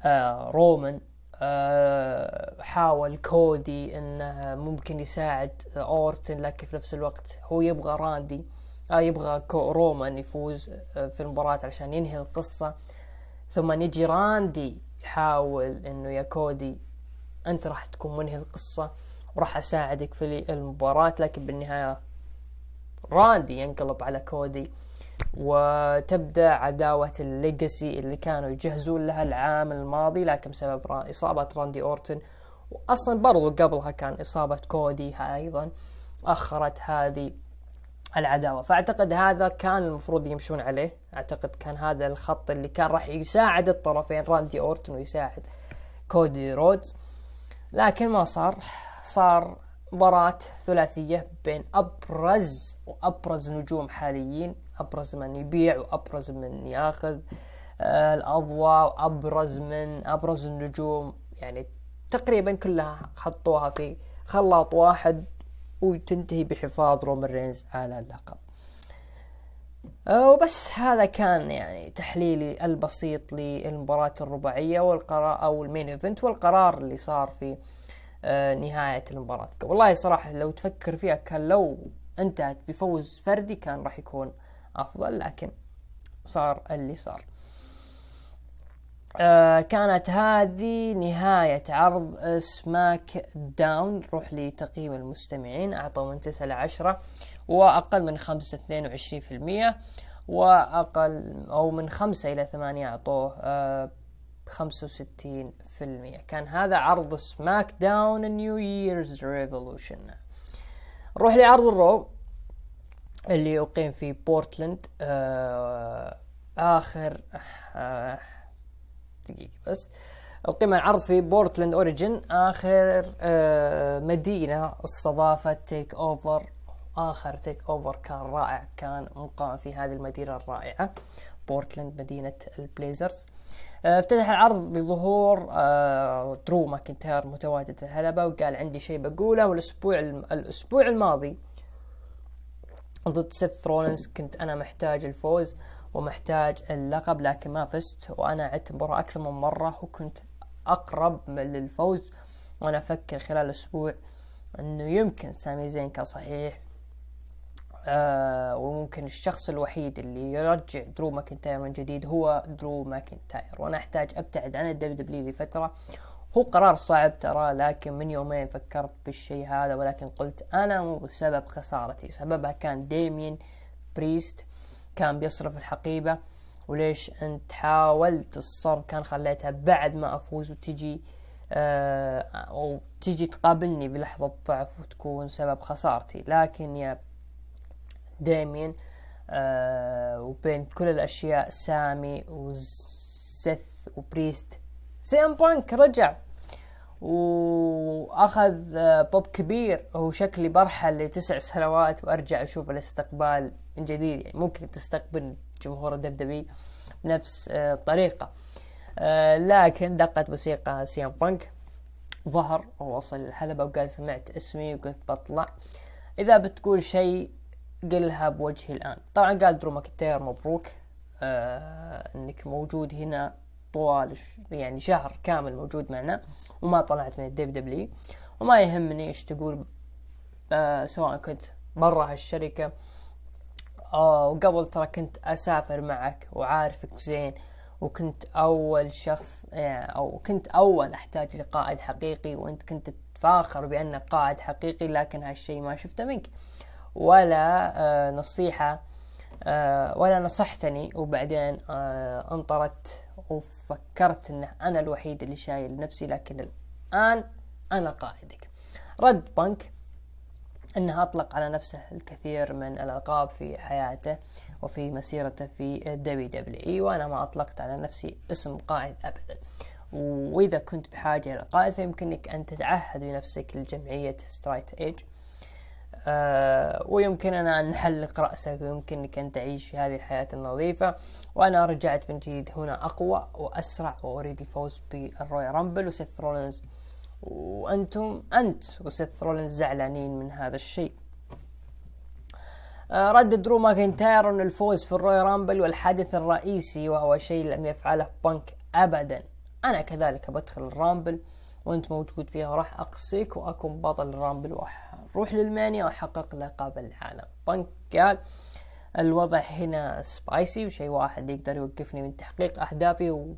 آه رومان آه، حاول كودي إنه ممكن يساعد أورتن لكن في نفس الوقت هو يبغى راندي آه يبغى رومان يفوز آه، في المباراة عشان ينهي القصة. ثم يجي راندي يحاول إنه يا كودي أنت راح تكون منهي القصة وراح أساعدك في المباراة لكن بالنهاية راندي ينقلب على كودي وتبدأ عداوة ال Legacy اللي كانوا يجهزون لها العام الماضي لكن بسبب إصابة راندي أورتن. واصلا برضو قبلها كان إصابة كودي أيضا أخرت هذه العداوة. فأعتقد هذا كان المفروض يمشون عليه. أعتقد كان هذا الخط اللي كان راح يساعد الطرفين راندي أورتن ويساعد كودي رودز. لكن ما صار. صار مباراة ثلاثية بين أبرز وأبرز نجوم حاليين. أبرز من يبيع وأبرز من يأخذ آه، الأضواء وأبرز من أبرز النجوم. يعني تقريبا كلها حطوها في خلاط واحد وتنتهي بحفاظ رومان رينز على اللقب. وبس هذا كان يعني تحليلي البسيط للمباراة الرباعية والقرار أو ال main event والقرار اللي صار في آه، نهاية المباراة. والله صراحة لو تفكر فيها كان لو انتهت بفوز فردي كان راح يكون أفضل لكن صار اللي صار. آه كانت هذه نهاية عرض سماك داون نروح لتقييم المستمعين. أعطوا من تسعة لعشرة. وأقل من خمسة اثنين وعشرين في المية وأقل أو من خمسة إلى ثمانية أعطوه آه خمسة وستين في المية. كان هذا عرض SmackDown New Year's Revolution. نروح لعرض الرو اللي أقيم في بورتلاند آه آخر آه دقيقة بس. أقيم العرض في بورتلاند أوريجن آخر مدينة استضافت TakeOver آخر TakeOver كان رائع كان مقام في هذه المدينة الرائعة بورتلاند مدينة البليزرز آه، افتتح العرض بظهور آه درو ماكنتاير متواجد الحلبة وقال عندي شيء بقوله والأسبوع الأسبوع الماضي ضد سيث رولنز كنت أنا محتاج الفوز ومحتاج اللقب لكن ما فزت وأنا عدت المباراة أكثر من مرة وكنت أقرب للفوز وأنا أفكر خلال أسبوع إنه يمكن سامي زين كان صحيح آه وممكن الشخص الوحيد اللي يرجع درو ماكنتاير من جديد هو درو ماكنتاير. وأنا أحتاج أبتعد عن الدبليو دبليو لفترة هو قرار صعب ترى لكن من يومين فكرت بالشيء هذا ولكن قلت أنا مو سبب خسارتي. سببها كان ديمين بريست كان بيصرف الحقيبة. وليش؟ أنت حاولت الصرف كان خليتها بعد ما أفوز وتجي آه أو تجي تقابلني بلحظة ضعف وتكون سبب خسارتي. لكن يا ديمين آه وبين كل الأشياء سامي وسيث وبريست. سي ام بانك رجع وأخذ آه، بوب كبير هو شكلي برحل لتسع سنوات وأرجع أشوف الاستقبال من جديد. يعني ممكن تستقبل جمهور الدبدبي بنفس الطريقة. آه، لكن دقت موسيقى سي ام بانك. ظهر ووصل الحلبة وقال سمعت اسمي وقلت بطلع. إذا بتقول شيء قلها بوجهي الآن. طبعا قال درو ماكنتاير مبروك آه إنك موجود هنا طوال يعني شهر كامل موجود معنا وما طلعت من الدبليو دبليو وما يهمني إيش تقول آه سواء كنت برا هالشركة آه وقبل ترى كنت أسافر معك وعارفك زين وكنت أول شخص يعني أو كنت أول أحتاج لقائد حقيقي وإنت كنت تفاخر بانك قائد حقيقي لكن هالشيء ما شفته منك. ولا آه نصيحة آه ولا نصحتني وبعدين آه انطردت وفكرت إن أنا الوحيد اللي شايل نفسي لكن الآن أنا قائدك. رد بانك إنه أطلق على نفسه الكثير من الالقاب في حياته وفي مسيرته في الدبليو دبليو إي وأنا ما أطلقت على نفسي اسم قائد ابدا. وإذا كنت بحاجة إلى قائد فيمكنك أن تتعهد بنفسك لجمعية straight edge آه ويمكننا أن نحلق رأسك ويمكنك أن تعيش في هذه الحياة النظيفة. وأنا رجعت من جديد هنا أقوى وأسرع وأريد الفوز بالرويال رامبل. وسيث رولينز وأنتم أنت وسيث رولينز زعلانين من هذا الشيء. آه رد درو ماكنتاير أن الفوز في الرويال رامبل والحدث الرئيسي وهو شيء لم يفعله بانك أبدا. أنا كذلك بدخل الرامبل وأنت موجود فيها راح أقصيك وأكون بطل الرامبل وأروح للمانيا وأحقق لقب العالم. بانك قال الوضع هنا spicy وشيء واحد يقدر يوقفني من تحقيق أهدافي و...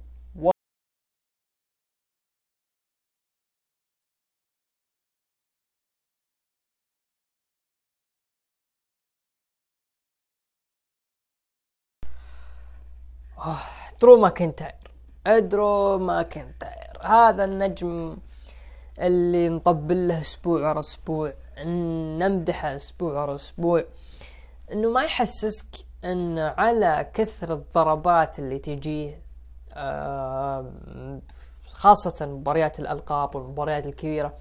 درو ماكنتاير. ادرو ماكنتاير. هذا النجم اللي نطبل له أسبوع ورا أسبوع. نمدحه أسبوع ورا أسبوع. إنه ما يحسسك إن على كثر الضربات اللي تجيه خاصة مباريات الألقاب والمباريات الكبيرة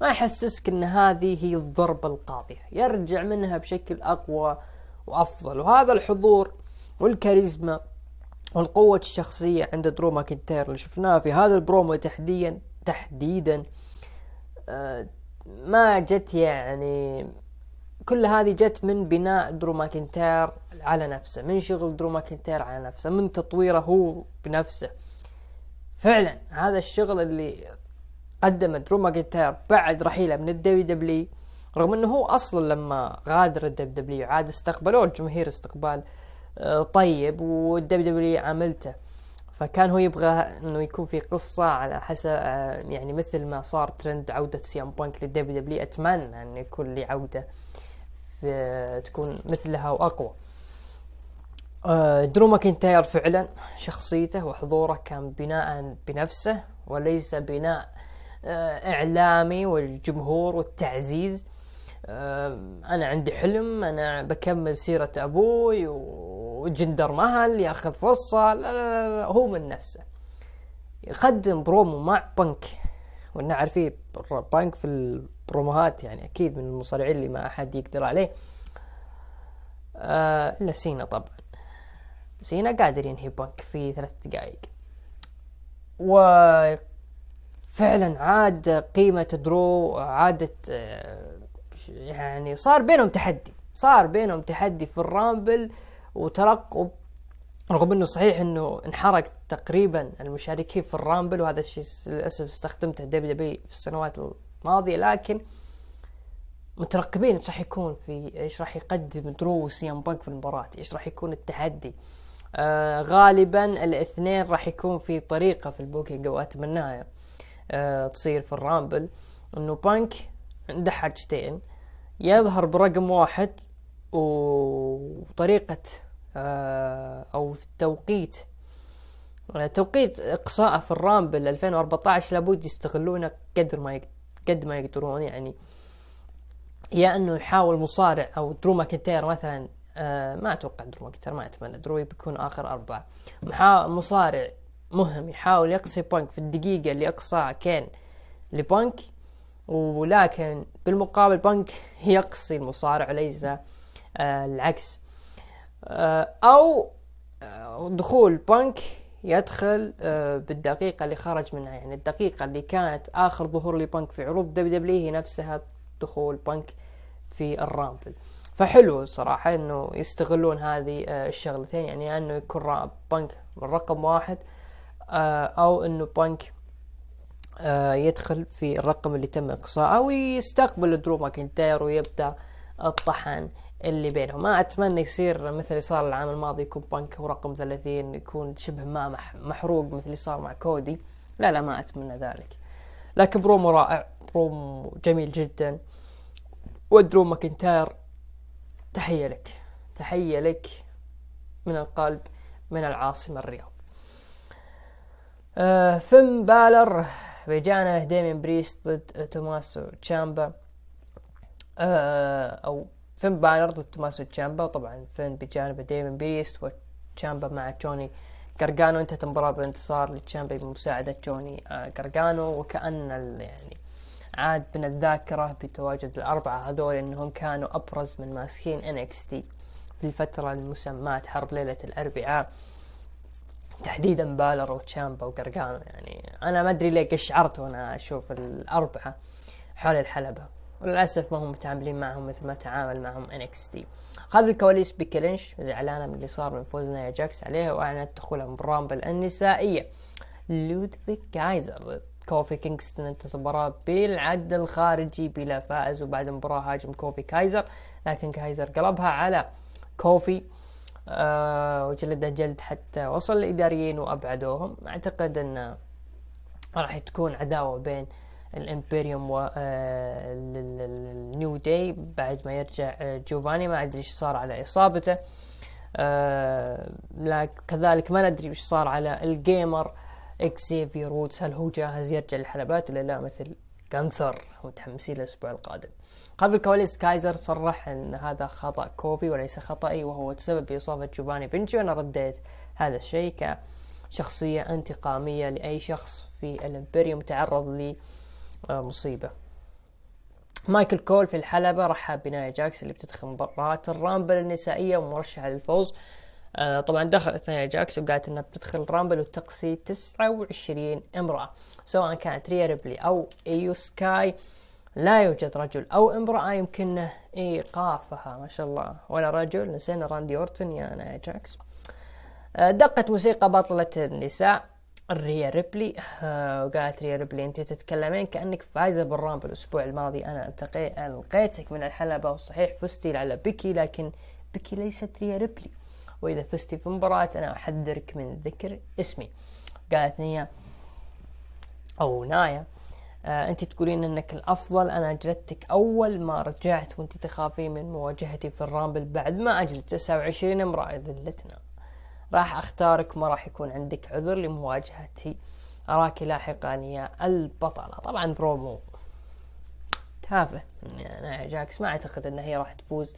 ما يحسسك إن هذه هي الضربة القاضية. يرجع منها بشكل أقوى وأفضل. وهذا الحضور والكاريزما والقوة الشخصية عند درو ماكنتير اللي شفناه في هذا البرومو تحديدا تحديدا آه، ما جت يعني كل هذه جت من بناء درو ماكنتير على نفسه من شغل درو ماكنتير على نفسه من تطويره هو بنفسه. فعلا هذا الشغل اللي قدمه درو ماكنتير بعد رحيله من ال WWE رغم إنه هو أصلا لما غادر ال WWE عاد استقبلوه الجماهير استقبال آه، طيب وال WWE عاملته فكان هو يبغى إنه يكون في قصة على حسب آه، يعني مثل ما صار ترند عودة سي إم بانك لل WWE أتمنى إن يكون لي عودة تكون مثلها وأقوى. آه، درو ماكنتاير فعلا شخصيته وحضوره كان بناء بنفسه وليس بناء إعلامي والجمهور والتعزيز. أنا عندي حلم أنا بكمل سيرة أبوي وجندر مهل ياخذ فرصة لا لا لا هو من نفسه. يقدم برومو مع بنك وأنا عارفين بنك في البروموهات يعني أكيد من المصارعين اللي ما أحد يقدر عليه. آه إلا سينا طبعا. سينا قادر ينهي بنك في ثلاث دقائق و فعلا عاد قيمة درو عادت آه يعني صار بينهم تحدي. صار بينهم تحدي في ال Rumble. وترقب رغم إنه صحيح إنه انحرق تقريبا المشاركين في ال Rumble وهذا الشيء للأسف استخدمته WWE في السنوات الماضية لكن مترقبين إيش راح يكون في إيش راح يقدم درو وسي إم بانك في المباراة إيش راح يكون التحدي. آه غالبا الاثنين راح يكون في طريقة في ال booking واتمناها آه تصير في ال Rumble. إنه بانك عنده حاجتين. يظهر برقم واحد وطريقة آه أو في التوقيت آه، توقيت اقصائه في ال Rumble 2014 لابد يستغلونه قدر ما قد ما يقدرون يعني. يا أنه يحاول مصارع أو درو ماكنتير مثلا آه ما أتوقع درو ماكنتير ما أتمنى درو بيكون آخر أربعة. مصارع مهم يحاول يقصي بانك. في الدقيقة اللي اقصاها كان لبانك ولكن بالمقابل بانك يقصي المصارع وليس آه العكس. آه أو آه، دخول بانك يدخل آه، بالدقيقة اللي خرج منها. يعني الدقيقة اللي كانت آخر ظهور لبانك في عروض WWE هي نفسها دخول بانك في ال Rumble. فحلو صراحة إنه يستغلون هذه آه، الشغلتين. يعني إنه يكون بانك رقم واحد آه، أو إنه بانك آه، يدخل في الرقم اللي تم اقصاءه ويستقبل درو ماكنتاير ويبدأ الطحن. اللي بينهم. ما أتمنى يصير مثل اللي صار العام الماضي يكون بانك هو رقم 30 يكون شبه ما محروق مثل اللي صار مع كودي. لا لا ما أتمنى ذلك. لكن برومو رائع برومو جميل جدا. ودرو ماكنتاير تحية لك. تحية لك من القلب من العاصمة الرياض. آه فين بالر بجانب ديمين بريست ضد توماسو تشامبا. آه أو فين بالر ضد توماسو تشامبا طبعا فين بجانب ديمين بريست وتشامبا مع جوني قرقانو انتهت المباراة بانتصار لتشامبا بمساعدة جوني آه قرقانو وكأن يعني عاد من الذاكرة بتواجد الأربعة هذول أنهم كانوا أبرز من ماسكين NXT في الفترة المسماة حرب ليلة الأربعاء. تحديدا بالر وتشامبا وقرقانو يعني أنا ما أدري ليه قشعرت وأنا أشوف الأربعة حول الحلبة. وللأسف ما هم متعاملين معهم مثل ما تعامل معهم NXT خلف الكواليس بيكي لينش زعلانة من اللي صار من فوز نايا جاكس عليها وأعلنت دخولها ب Rumble النسائية. لودفيك كايزر كوفي كينغستون انتصر بالعد الخارجي بلا فائز وبعد المباراة هاجم كوفي كايزر. لكن كايزر قلبها على كوفي آه وجلده جلد حتى وصل الإداريين وأبعدوهم. أعتقد أن راح تكون عداوة بين ال Imperium و ال New آه، Day بعد ما يرجع آه، جوفاني. ما أدري إيش صار على إصابته. آه لكن كذلك ما ندري إيش صار على ال gamer إكسيفير وودز هل هو جاهز يرجع للحلبات ولا لا؟ مثل غانثر متحمسين للاسبوع القادم. قبل الكواليس كايزر صرح إن هذا خطأ كوفي وليس خطأي وهو تسبب بإصابة جوفاني فينشي وأنا رديت هذا الشيء كشخصية انتقامية لأي شخص في ال Imperium تعرض لمصيبه مايكل كول في الحلبة رحب بنايا جاكس اللي بتدخل مباراة ال Rumble النسائية ومرشحة للفوز. آه طبعا دخلت نايا جاكس وقالت إنها بتدخل Rumble وتقصي 29 امرأة. سواء كانت ريا ريبلي أو إيو سكاي لا يوجد رجل أو امرأة يمكن إيقافها. ما شاء الله. ولا رجل. نسينا راندي اورتون يا نايا جاكس. آه دقت موسيقى بطلة النساء. ريا ريبلي آه وقالت ريا ريبلي أنت تتكلمين كأنك فايزة بال Rumble الأسبوع الماضي. أنا ألقيتك من الحلبة وصحيح فزتي على بيكي لكن بيكي ليست ريا ريبلي. وإذا فزتي في مباراة أنا أحذرك من ذكر اسمي. قالت نيا أو نايا آه أنت تقولين أنك الأفضل. أنا جلدتك أول ما رجعت وأنت تخافين من مواجهتي في الرامبل بعد ما أجلد 29 امرأة ذلتنا. راح أختارك ما راح يكون عندك عذر لمواجهتي. أراك لاحقا يا البطلة. طبعا برومو. تافه. يعني جاكس ما أعتقد أن هي راح تفوز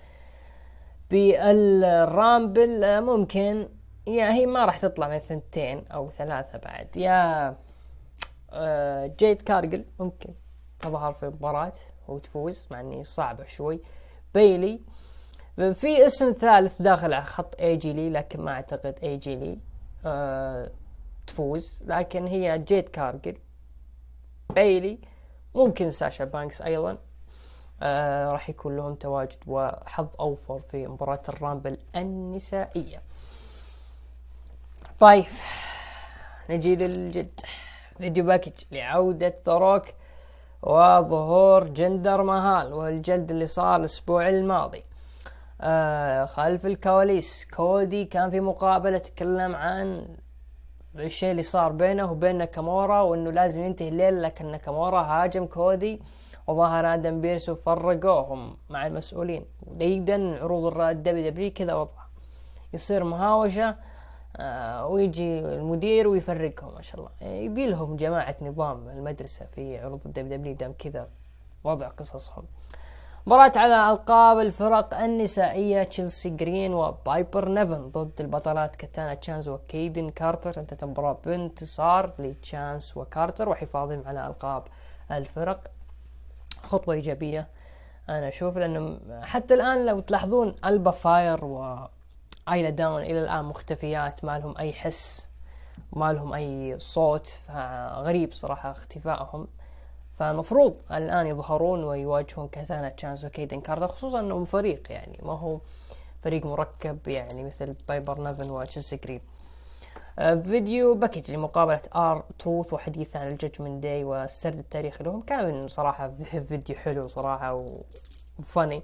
بالرامبل. ممكن. يا هي ما راح تطلع من ثنتين أو ثلاثة بعد. يا آه، جيد كارجل. ممكن. تظهر في مباراة وتفوز مع إني صعبة شوي. بيلي. في اسم ثالث داخل على خط لي لكن ما أعتقد AJ Lee أه تفوز. لكن هي جيد كارجل بيلي ممكن ساشا بانكس أيضا آه راح يكون لهم تواجد وحظ أوفر في مباراة الرامبل النسائية. طيب نجي للجد. video package لعودة ذا روك وظهور جندر مهال والجلد اللي صار الأسبوع الماضي. آه خلف الكواليس. كودي كان في مقابلة تكلم عن الشيء اللي صار بينه وبين ناكامورا وإنه لازم ينتهي الليل لكن ناكامورا هاجم كودي وظهر آدم بيرس وفرقوهم مع المسؤولين. وديدا عروض الدبليو دبليو كذا وضع. يصير مهاوشة آه ويجي المدير ويفرقهم ما شاء الله. يبي لهم جماعة نظام المدرسة في عروض الدبليو دبليو دام كذا وضع قصصهم. مباراة على ألقاب الفرق النسائية تشيلسي جرين وبايبر نيفن ضد البطلات كاتانا تشانس وكيدن كارتر. انتهت المباراة بانتصار لتشانس وكارتر وحفاظهم على ألقاب الفرق. خطوة إيجابية أنا أشوف لأنه حتى الآن لو تلاحظون ألبا فاير وآيلا داون إلى الآن مختفيات ما لهم أي حس ما لهم أي صوت غريب صراحة اختفائهم. فالمفروض الآن يظهرون ويواجهون كاتانا تشانس وكيدن كارتر خصوصا أنهم فريق يعني ما هو فريق مركب يعني مثل بايبر نيفن وتشيلسي جرين. آه، video package لمقابلة ار تروث وحديث عن الججمنت داي والسرد التاريخي لهم. كان صراحة فيديو حلو صراحة وفني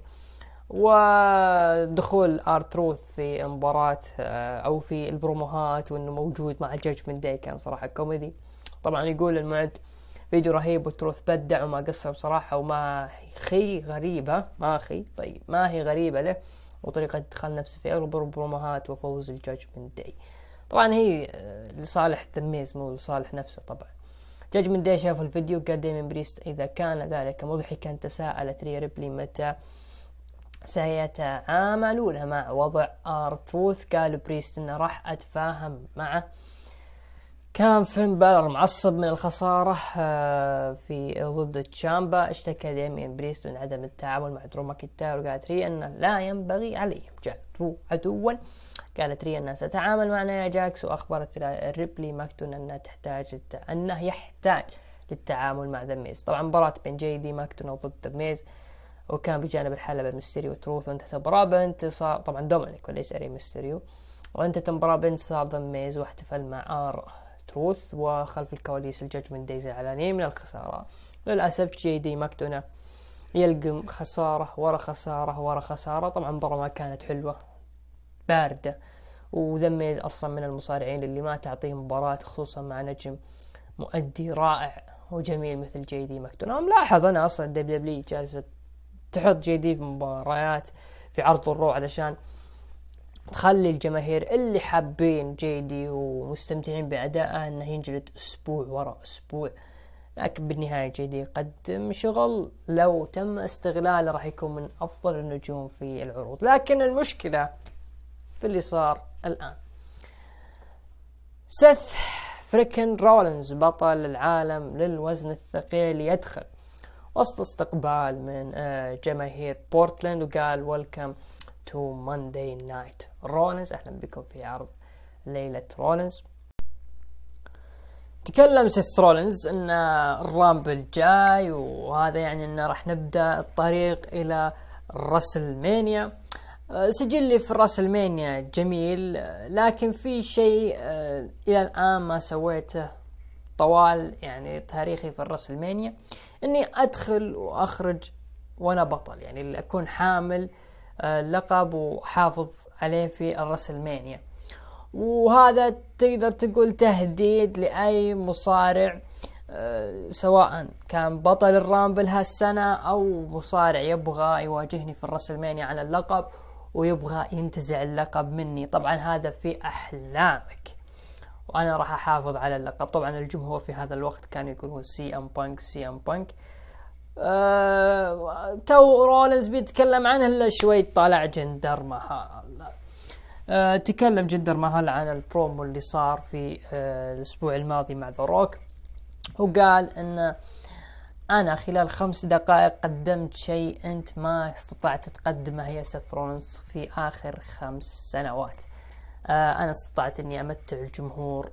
ودخول ار تروث في مباراة آه، أو في البروموهات وإنه موجود مع الججمنت داي كان صراحة كوميدي. طبعا يقول المعد فيديو رهيب وتروث بدع وما قصر بصراحة وما خي غريبة ما خي طيب ما هي غريبة له وطريقة دخل نفسه في أغلب البروموهات وفوز الجاجمنت داي. طبعا هي آه، لصالح التميز مو لصالح نفسه طبعا. جاجمنت داي شاف الفيديو قال ديمين بريست إذا كان ذلك مضحكا تساءلت ريا ريبلي متى سيتعاملون مع وضع آر تروث قال بريست إنه راح أتفاهم معه. كان فين بالر معصب من الخسارة آه، في ضد تشامبا. اشتكى ديمين بريست من عدم التعامل مع درو ماكنتاير وقالت ري أنه لا ينبغي عليهم. جعلوا عدوا. قالت ري أنها ستتعامل مع نايا جاكس وأخبرت ريبلي ماكدونا أنها تحتاج أنه يحتاج للتعامل مع ذا ميز. طبعا مباراة بين جي دي ماكدونا ضد ذا ميز وكان بجانب الحلبة ميستيريو تروث وانتهت المباراة بانتصار. طبعا دومينيك وليس ري ميستيريو. وانتهت المباراة بانتصار ذا ميز واحتفل مع ار تروث وخلف الكواليس الججمنت داي زعلانين من الخسارة. للأسف جي دي ماكدونا يلقم خسارة ورا خسارة ورا خسارة. طبعا المباراة ما كانت حلوة باردة. وذا ميز أصلا من المصارعين اللي ما تعطيه مباراة خصوصا مع نجم مؤدي رائع وجميل مثل جي دي ماكدونا ملاحظ أنا أصلا دبليو دبليو جالسة تحط جي دي في مباريات في عرض الرو علشان تخلي الجماهير اللي حابين جيدي ومستمتعين بأدائه إنه ينجلد أسبوع ورا أسبوع. لكن بالنهاية جيدي يقدم شغل لو تم استغلاله راح يكون من أفضل النجوم في العروض. لكن المشكلة في اللي صار الآن. سيث فريكن رولنز بطل العالم للوزن الثقيل يدخل وسط استقبال من آه، جماهير بورتلاند وقال welcome to Monday Night Rollins أهلا بكم في عرض ليلة رولنز تكلم سيث رولنز إن الرامبل جاي وهذا يعني انه راح نبدأ الطريق إلى راسل مانيا سجلي في راسل مانيا جميل لكن في شيء آه، إلى الآن ما سويته طوال يعني تاريخي في الراسل مانيا إني أدخل وأخرج وأنا بطل يعني أكون حامل لقب وحافظ عليه في الرسلمانيا. وهذا تقدر تقول تهديد لأي مصارع آه، سواء كان بطل الرامبل هالسنة أو مصارع يبغى يواجهني في الرسلمانيا على اللقب ويبغى ينتزع اللقب مني. طبعا هذا في أحلامك. وأنا راح أحافظ على اللقب. طبعا الجمهور في هذا الوقت كانوا يقولون سي إم بانك سي إم بانك. آه تو رولنز بيتكلم عنه شوي طالع جندر مهال. آه تكلم جندر مهال عن البرومو اللي صار في آه الأسبوع الماضي مع ذا روك وقال إن أنا خلال خمس دقائق قدمت شيء أنت ما استطعت تقدمه يا سيث رولنز في آخر خمس سنوات. آه أنا استطعت إني أمتع الجمهور.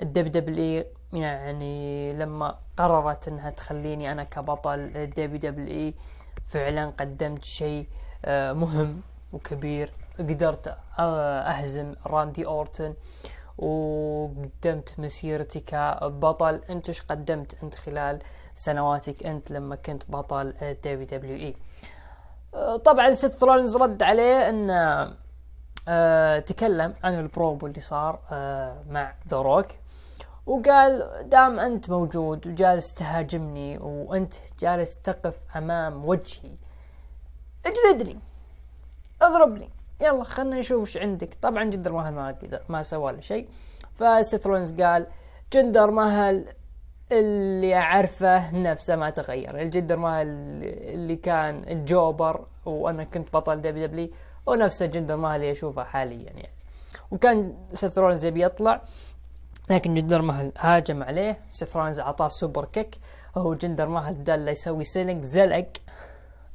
الدبليو دبليو يعني لما قررت إنها تخليني أنا كبطل دبليو دبليو إي فعلا قدمت شيء آه، مهم وكبير. قدرت آه، أهزم راندي أورتن وقدمت مسيرتي كبطل. أنت إيش قدمت أنت خلال سنواتك أنت لما كنت بطل دبليو دبليو إي؟ طبعا سيث رولينز رد عليه انه آه تكلم عن البروبو اللي صار آه مع ذا روك. وقال دام أنت موجود وجالس تهاجمني وأنت جالس تقف أمام وجهي اجلدني اضربني يلا خلنا نشوف إيش عندك. طبعا جندر مهل ما ما سوى له شيء. فسيث رولينز قال جندر مهل اللي أعرفه نفسه ما تغير. الجندر مهل اللي كان ال jobber وأنا كنت بطل دبليو دبليو ونفس جندر مهل اللي اشوفه حاليا يعني. وكان سيث رولينز يبي يطلع لكن جندر مهل هاجم عليه. رولينز أعطاه super kick. وهو جندر مهل بدل لا يسوي selling زلق.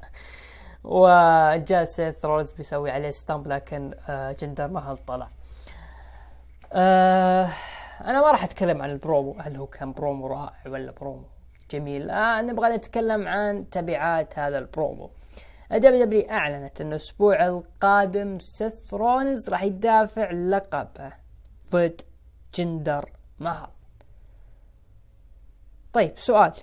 وجاء سيث رولينز بيسوي عليه stomp لكن آه، جندر مهل طلع. آه أنا ما راح أتكلم عن البرومو. هل هو كان برومو رائع ولا برومو جميل؟ آه نبغى نتكلم عن تبعات هذا البرومو. دبليو دبليو أعلنت انه الأسبوع القادم سيث رولينز راح يدافع لقبه ضد جندر مهل طيب سؤال.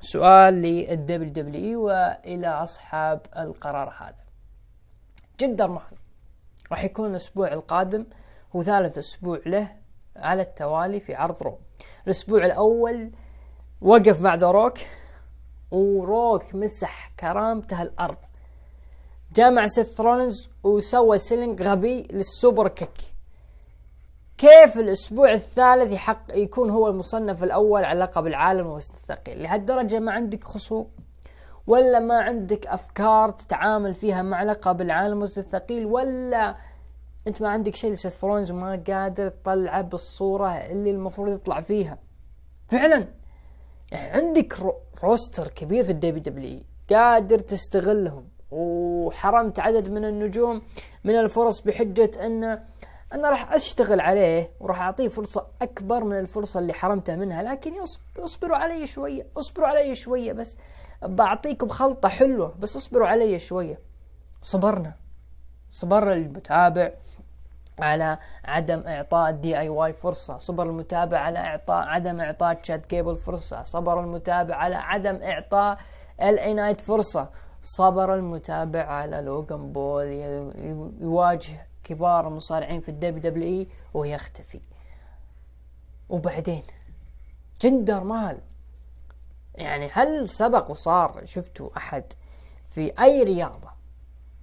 سؤال للدبليو دبليو وإلى أصحاب القرار هذا. جندر مهل راح يكون الأسبوع القادم هو ثالث أسبوع له على التوالي في عرض رو. الأسبوع الأول وقف مع ذا روك وروك مسح كرامته الأرض. جا مع سيث رولنز وسوى selling غبي لل super kick. كيف الأسبوع الثالث يحق يكون هو المصنف الأول على لقب العالم الثقيل لهالدرجة ما عندك خصوم ولا ما عندك أفكار تتعامل فيها مع لقب العالم الثقيل ولا أنت ما عندك شيء لسيث رولنز وما قادر تطلعه بالصورة اللي المفروض يطلع فيها. فعلا. يعني عندك roster كبير في الدبليو دبليو قادر تستغلهم وحرمت عدد من النجوم من الفرص بحجة أن أنا راح أشتغل عليه وراح أعطيه فرصة أكبر من الفرصة اللي حرمته منها لكن اصبروا علي شوية اصبروا علي شوية بس. بعطيكم خلطة حلوة بس اصبروا علي شوية. صبرنا. صبر المتابع على عدم إعطاء الدي اي واي فرصة. صبر المتابع على إعطاء عدم إعطاء تشاد غيبل فرصة. صبر المتابع على عدم إعطاء إل اي نايت فرصة. صبر المتابع على لوغان بول يواجه كبار المصارعين في الدبليو دبليو إي ويختفي وبعدين جندر مهل يعني هل سبق وصار شفتوا أحد في أي رياضة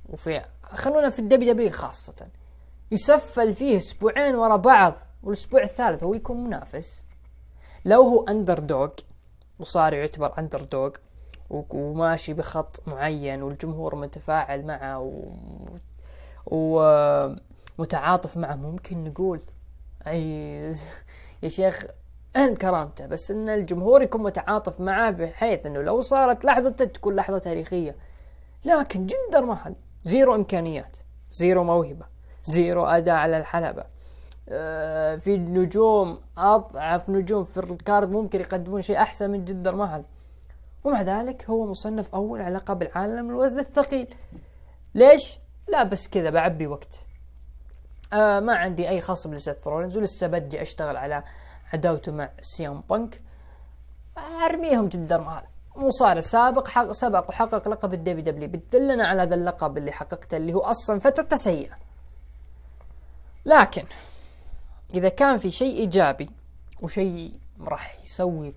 وفي خلونا في الدبليو دبليو خاصة يسفل فيه أسبوعين ورا بعض والأسبوع الثالث هو يكون منافس لو هو underdog مصارع يعتبر underdog وماشي بخط معين والجمهور متفاعل معه. ومتعاطف معه. ممكن نقول أي يا شيخ ان كرامته بس إن الجمهور يكون متعاطف معه بحيث إنه لو صارت لحظته تكون لحظة تاريخية. لكن جندر مهل zero إمكانيات zero موهبة zero أداء على الحلبة. آه، في نجوم أضعف نجوم في ال card ممكن يقدمون شيء أحسن من جندر مهل ومع ذلك هو مصنف أول على لقب العالم الوزن الثقيل. ليش؟ لا بس كذا بعبي وقت. آه ما عندي أي خصم لسيث رولينز ولسه بدي أشتغل على عداوته مع سيام بانك. أرميهم جدا مال مصارع سابق حق سبق وحقق لقب الدبي دبليو بتدلنا على هذا اللقب اللي حققته اللي هو أصلا فترته سيئة. لكن إذا كان في شيء إيجابي وشيء راح يسوي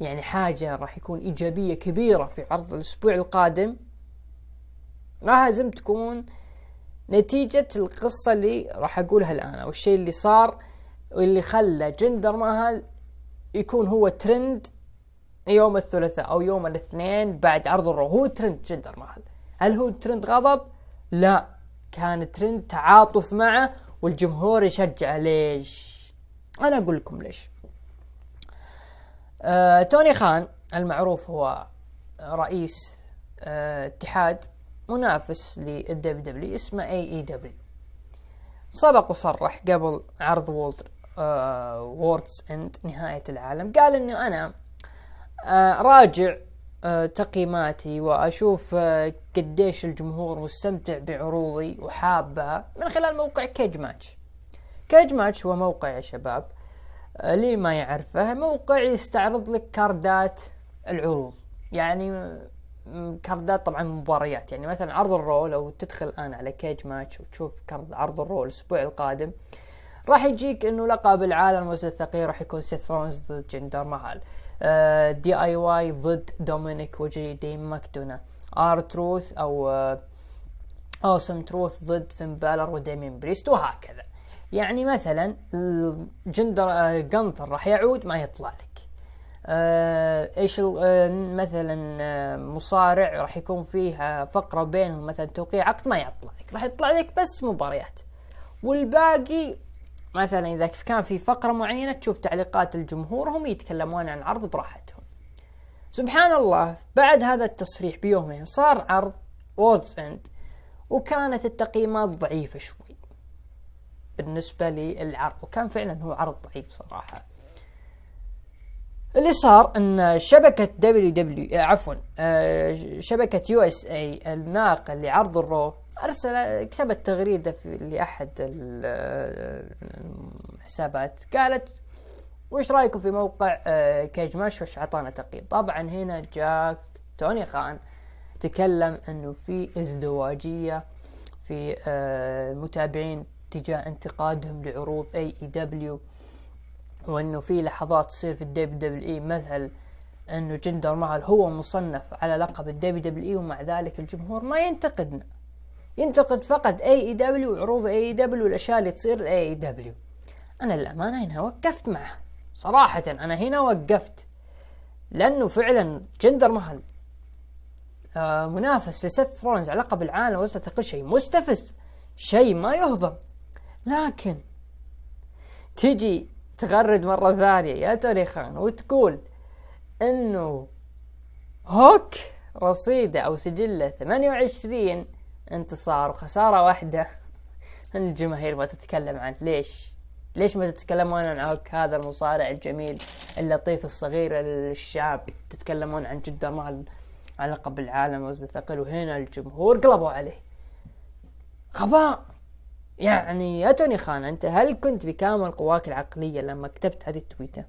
يعني حاجة راح يكون إيجابية كبيرة في عرض الأسبوع القادم لازم تكون نتيجة القصة اللي راح أقولها الآن أو الشيء اللي صار واللي خلى جندر ماهل يكون هو ترند يوم الثلاثاء أو يوم الاثنين بعد عرض الرو. هو ترند جندر ماهل. هل هو ترند غضب؟ لا. كان ترند تعاطف معه والجمهور يشجعه. ليش؟ أنا أقول لكم ليش. آه، توني خان المعروف هو رئيس آه، اتحاد منافس للدبليو دبليو اسمه اي اي دبليو سبق وصرح قبل عرض World آه Worlds End نهاية العالم. قال إنه أنا آه راجع آه، تقييماتي وأشوف آه، قديش الجمهور مستمتع بعروضي وحابها من خلال موقع كيج ماتش كيج ماتش هو موقع يا شباب. آه، اللي ما يعرفه موقع يستعرض لك كاردات العروض. يعني كاردات طبعا مباريات. يعني مثلا عرض ال Raw لو تدخل الآن على Cagematch وتشوف card عرض ال Raw الأسبوع القادم راح يجيك إنه لقب العالم الوزن الثقيل راح يكون سيث رولنز ضد جندر مهل. DIY ضد دومينيك وجي دي ماكدونا. آر تروث أو Awesome Truth ضد فين بالر وديمين بريست وهكذا. يعني مثلا جندر جنثر راح يعود ما يطلع لك. آه إيش آه مثلا آه مصارع راح يكون فيه فقرة بينهم مثلا توقيع عقد ما يطلع لك راح يطلع لك بس مباريات. والباقي مثلا إذا كان في فقرة معينة تشوف تعليقات الجمهور هم يتكلمون عن عرض براحتهم. سبحان الله بعد هذا التصريح بيومين صار عرض Worlds End وكانت التقييمات ضعيفة شوي بالنسبة للعرض وكان فعلا هو عرض ضعيف صراحة. اللي صار أن شبكة WW عفوا آه، شبكة USA الناقل لعرض ال Raw أرسل كتبت تغريده في لأحد الحسابات قالت وش رأيكم في موقع آه، Cagematch؟ وش أعطانا تقييم؟ طبعا هنا جاك توني خان تكلم أنه في ازدواجية في آه، المتابعين تجاه انتقادهم لعروض AEW وإنه في لحظات تصير في ال WWE مثل إنه جندر مهل هو مصنف على لقب ال WWE ومع ذلك الجمهور ما ينتقدها. ينتقد فقط اي اي دبليو وعروض اي اي دبليو والاشياء اللي تصير AEW أنا للأمانة هنا وقفت معه. صراحة أنا هنا وقفت. لأنه فعلا جندر مهل آه منافس لسيث رولنز على لقب العالم ثقيل شيء. مستفز شيء ما يهضم. لكن تجي تغرد مرة ثانية يا توني خان وتقول إنه هوك رصيدة أو سجلة 28 انتصار وخسارة واحدة. الجماهير ما تتكلم عنه. ليش؟ ليش ما تتكلمون عن عوك هذا المصارع الجميل اللطيف الصغير الشاب. تتكلمون عن جدا مع على لقب العالم وزن الثقيل وهنا الجمهور قلبوا عليه. غباء. يعني يا توني خان أنت هل كنت بكامل قواك العقلية لما كتبت هذه التويتة؟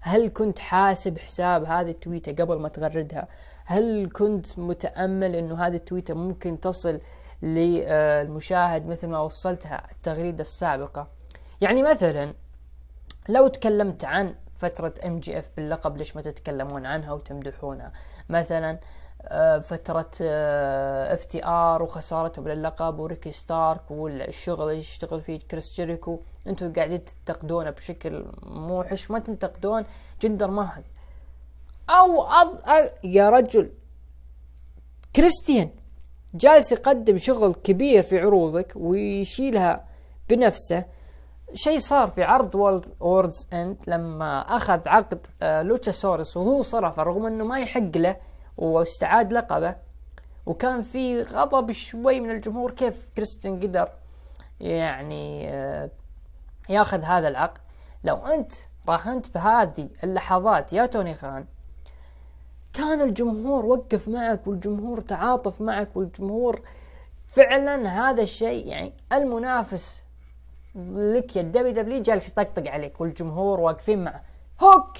هل كنت حاسب حساب هذه التويتة قبل ما تغردها؟ هل كنت متأمل إنه هذه التويتة ممكن تصل للمشاهد مثل ما وصلتها التغريدة السابقة؟ يعني مثلا لو تكلمت عن فترة MJF باللقب ليش ما تتكلمون عنها وتمدحونها؟ مثلا فترة FTR وخسارتهم للقب وريكي ستارك والشغل اللي يشتغل فيه كريس جيريكو. أنتم قاعدين تنتقدونه بشكل موحش. ما تنتقدون جندر مهل أو أض... يا رجل. كريستيان جالس يقدم شغل كبير في عروضك ويشيلها بنفسه. شيء صار في عرض Worlds End لما أخذ عقد آه، لوتشا سورس وهو صرف رغم إنه ما يحق له. واستعاد لقبه. وكان في غضب شوي من الجمهور كيف كريستيان قدر يعني آه، ياخذ هذا العقد. لو أنت راهنت بهذه اللحظات يا توني خان كان الجمهور وقف معك والجمهور تعاطف معك والجمهور فعلا هذا الشيء يعني المنافس لك يا ال WW جالس يطقطق عليك والجمهور واقفين معه. هوك!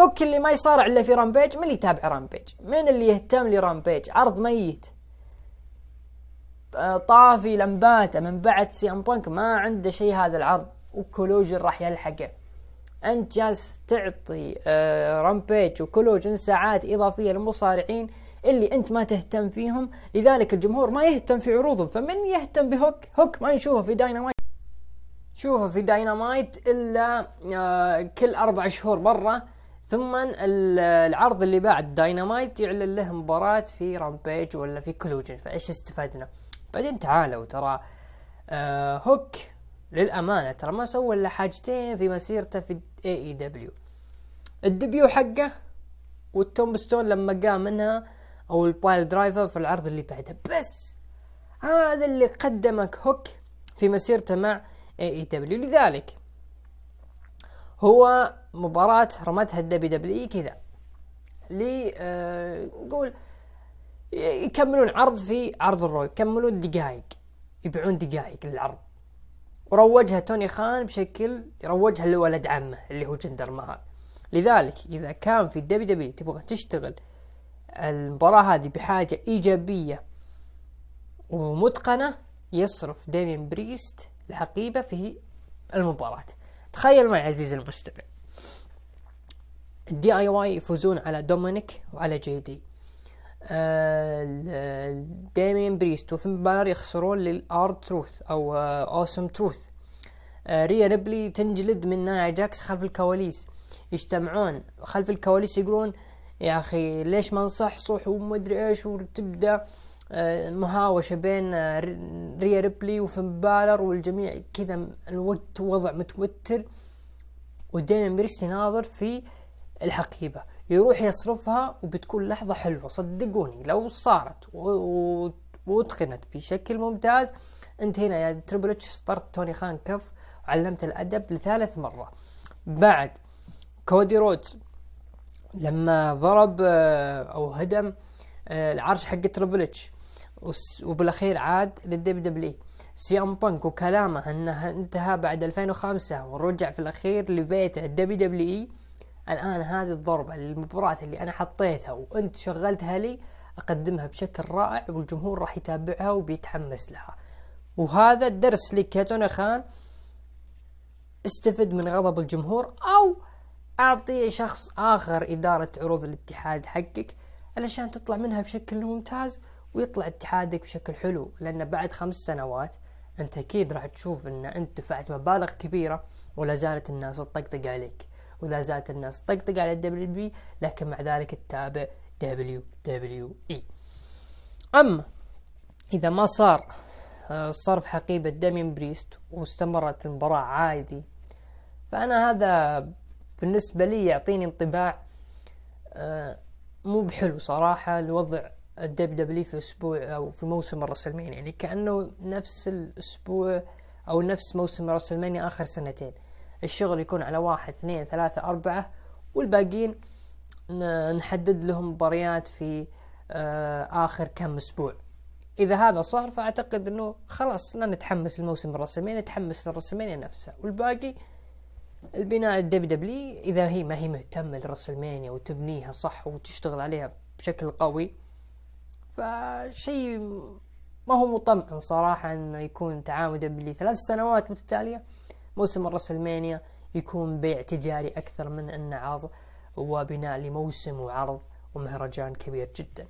هوك اللي ما يصارع إلا في Rampage من اللي يتابع Rampage؟ من اللي يهتم ل Rampage؟ عرض ميت. طافي لمباته من بعد سي ام بانك ما عنده شيء هذا العرض و Collision راح يلحقه. أنت جالس تعطي آه Rampage و Collision ساعات إضافية للمصارعين اللي أنت ما تهتم فيهم. لذلك الجمهور ما يهتم في عروضهم. فمن يهتم بهوك؟ هوك ما نشوفه في داينامايت. شوفه في داينامايت إلا آه كل أربع شهور مرة. ثم العرض اللي بعد داينامايت يعلن له مباراة في Rampage ولا في Collision فإيش استفدنا؟ بعدين تعالوا ترى آه هوك للأمانة ترى ما سوى إلا حاجتين في مسيرته في AEW ال debut حقه وال tombstone لما قام منها أو ال piledriver في العرض اللي بعده. بس هذا اللي قدمك هوك في مسيرته مع AEW لذلك هو مباراة رمتها ال WW كذا. لي آه نقول يكملون عرض في عرض ال Raw يكملون دقائق يبيعون دقائق للعرض. وروجها توني خان بشكل يروجها لولد عمه اللي هو جندر مهل. لذلك إذا كان في WW تبغى تشتغل المباراة هذه بحاجة إيجابية ومتقنة يصرف ديمين بريست الحقيبة في المباراة. تخيل معي عزيزي المستمع. ال DIY يفوزون على دومينيك وعلى جي دي. آه ديمين بريست وفين بالر يخسرون للارد تروث أو أوسم تروث. آه ريا ريبلي تنجلد من نايا جاكس خلف الكواليس. يجتمعون خلف الكواليس يقولون يا أخي ليش ما نصحصح ومدري إيش وتبدأ؟ آه، مهاوشة بين آه، ريا ريبلي وفين بالر والجميع كذا الوقت وضع متوتر. وديمين بريست يناظر في الحقيبة. يروح يصرفها وبتكون لحظة حلوة. صدقوني لو صارت واتقنت بشكل ممتاز أنت هنا يا تريبل اتش سطرت توني خان كف وعلمت الأدب لثالث مرة. بعد كودي رودز لما ضرب آه، أو هدم العرش حق تريبل اتش وبالأخير عاد لل WW سي ام بانك وكلامه انه انتهى بعد 2005 ورجع في الأخير لبيته ال WWE الآن هذه الضربة المباراة اللي أنا حطيتها وأنت شغلتها لي أقدمها بشكل رائع والجمهور راح يتابعها وبيتحمس لها. وهذا الدرس لك يا خان استفد من غضب الجمهور أو أعطي شخص آخر إدارة عروض الاتحاد حقك علشان تطلع منها بشكل ممتاز ويطلع اتحادك بشكل حلو لأن بعد خمس سنوات أنت أكيد راح تشوف إن أنت دفعت مبالغ كبيرة ولا زالت الناس تطقطق عليك. ولا زالت الناس تطقطق على ال WWE لكن مع ذلك تتابع WWE أما إذا ما صار آه، صرف حقيبة دامين بريست واستمرت المباراة عادي فأنا هذا بالنسبة لي يعطيني انطباع آه، مو بحلو صراحة لوضع الدب دبليو في أسبوع أو في موسم الرسلمانيا. يعني كأنه نفس الأسبوع أو نفس موسم الرسلمانيا آخر سنتين. الشغل يكون على واحد اثنين ثلاثة أربعة والباقيين نحدد لهم مباريات في آه، آخر كم أسبوع. إذا هذا صار فأعتقد أنه خلاص لا نتحمس لموسم الرسلمانيا نتحمس للرسلمانيا نفسها والباقي البناء ال WWE إذا هي ما هي مهتمة لل WrestleMania وتبنيها صح وتشتغل عليها بشكل قوي فشيء ما هو مطمئن صراحة إنه يكون تعامل WWE ثلاث سنوات متتالية. موسم ال WrestleMania يكون بيع تجاري أكثر من انه عرض وبناء لموسم وعرض ومهرجان كبير جدا.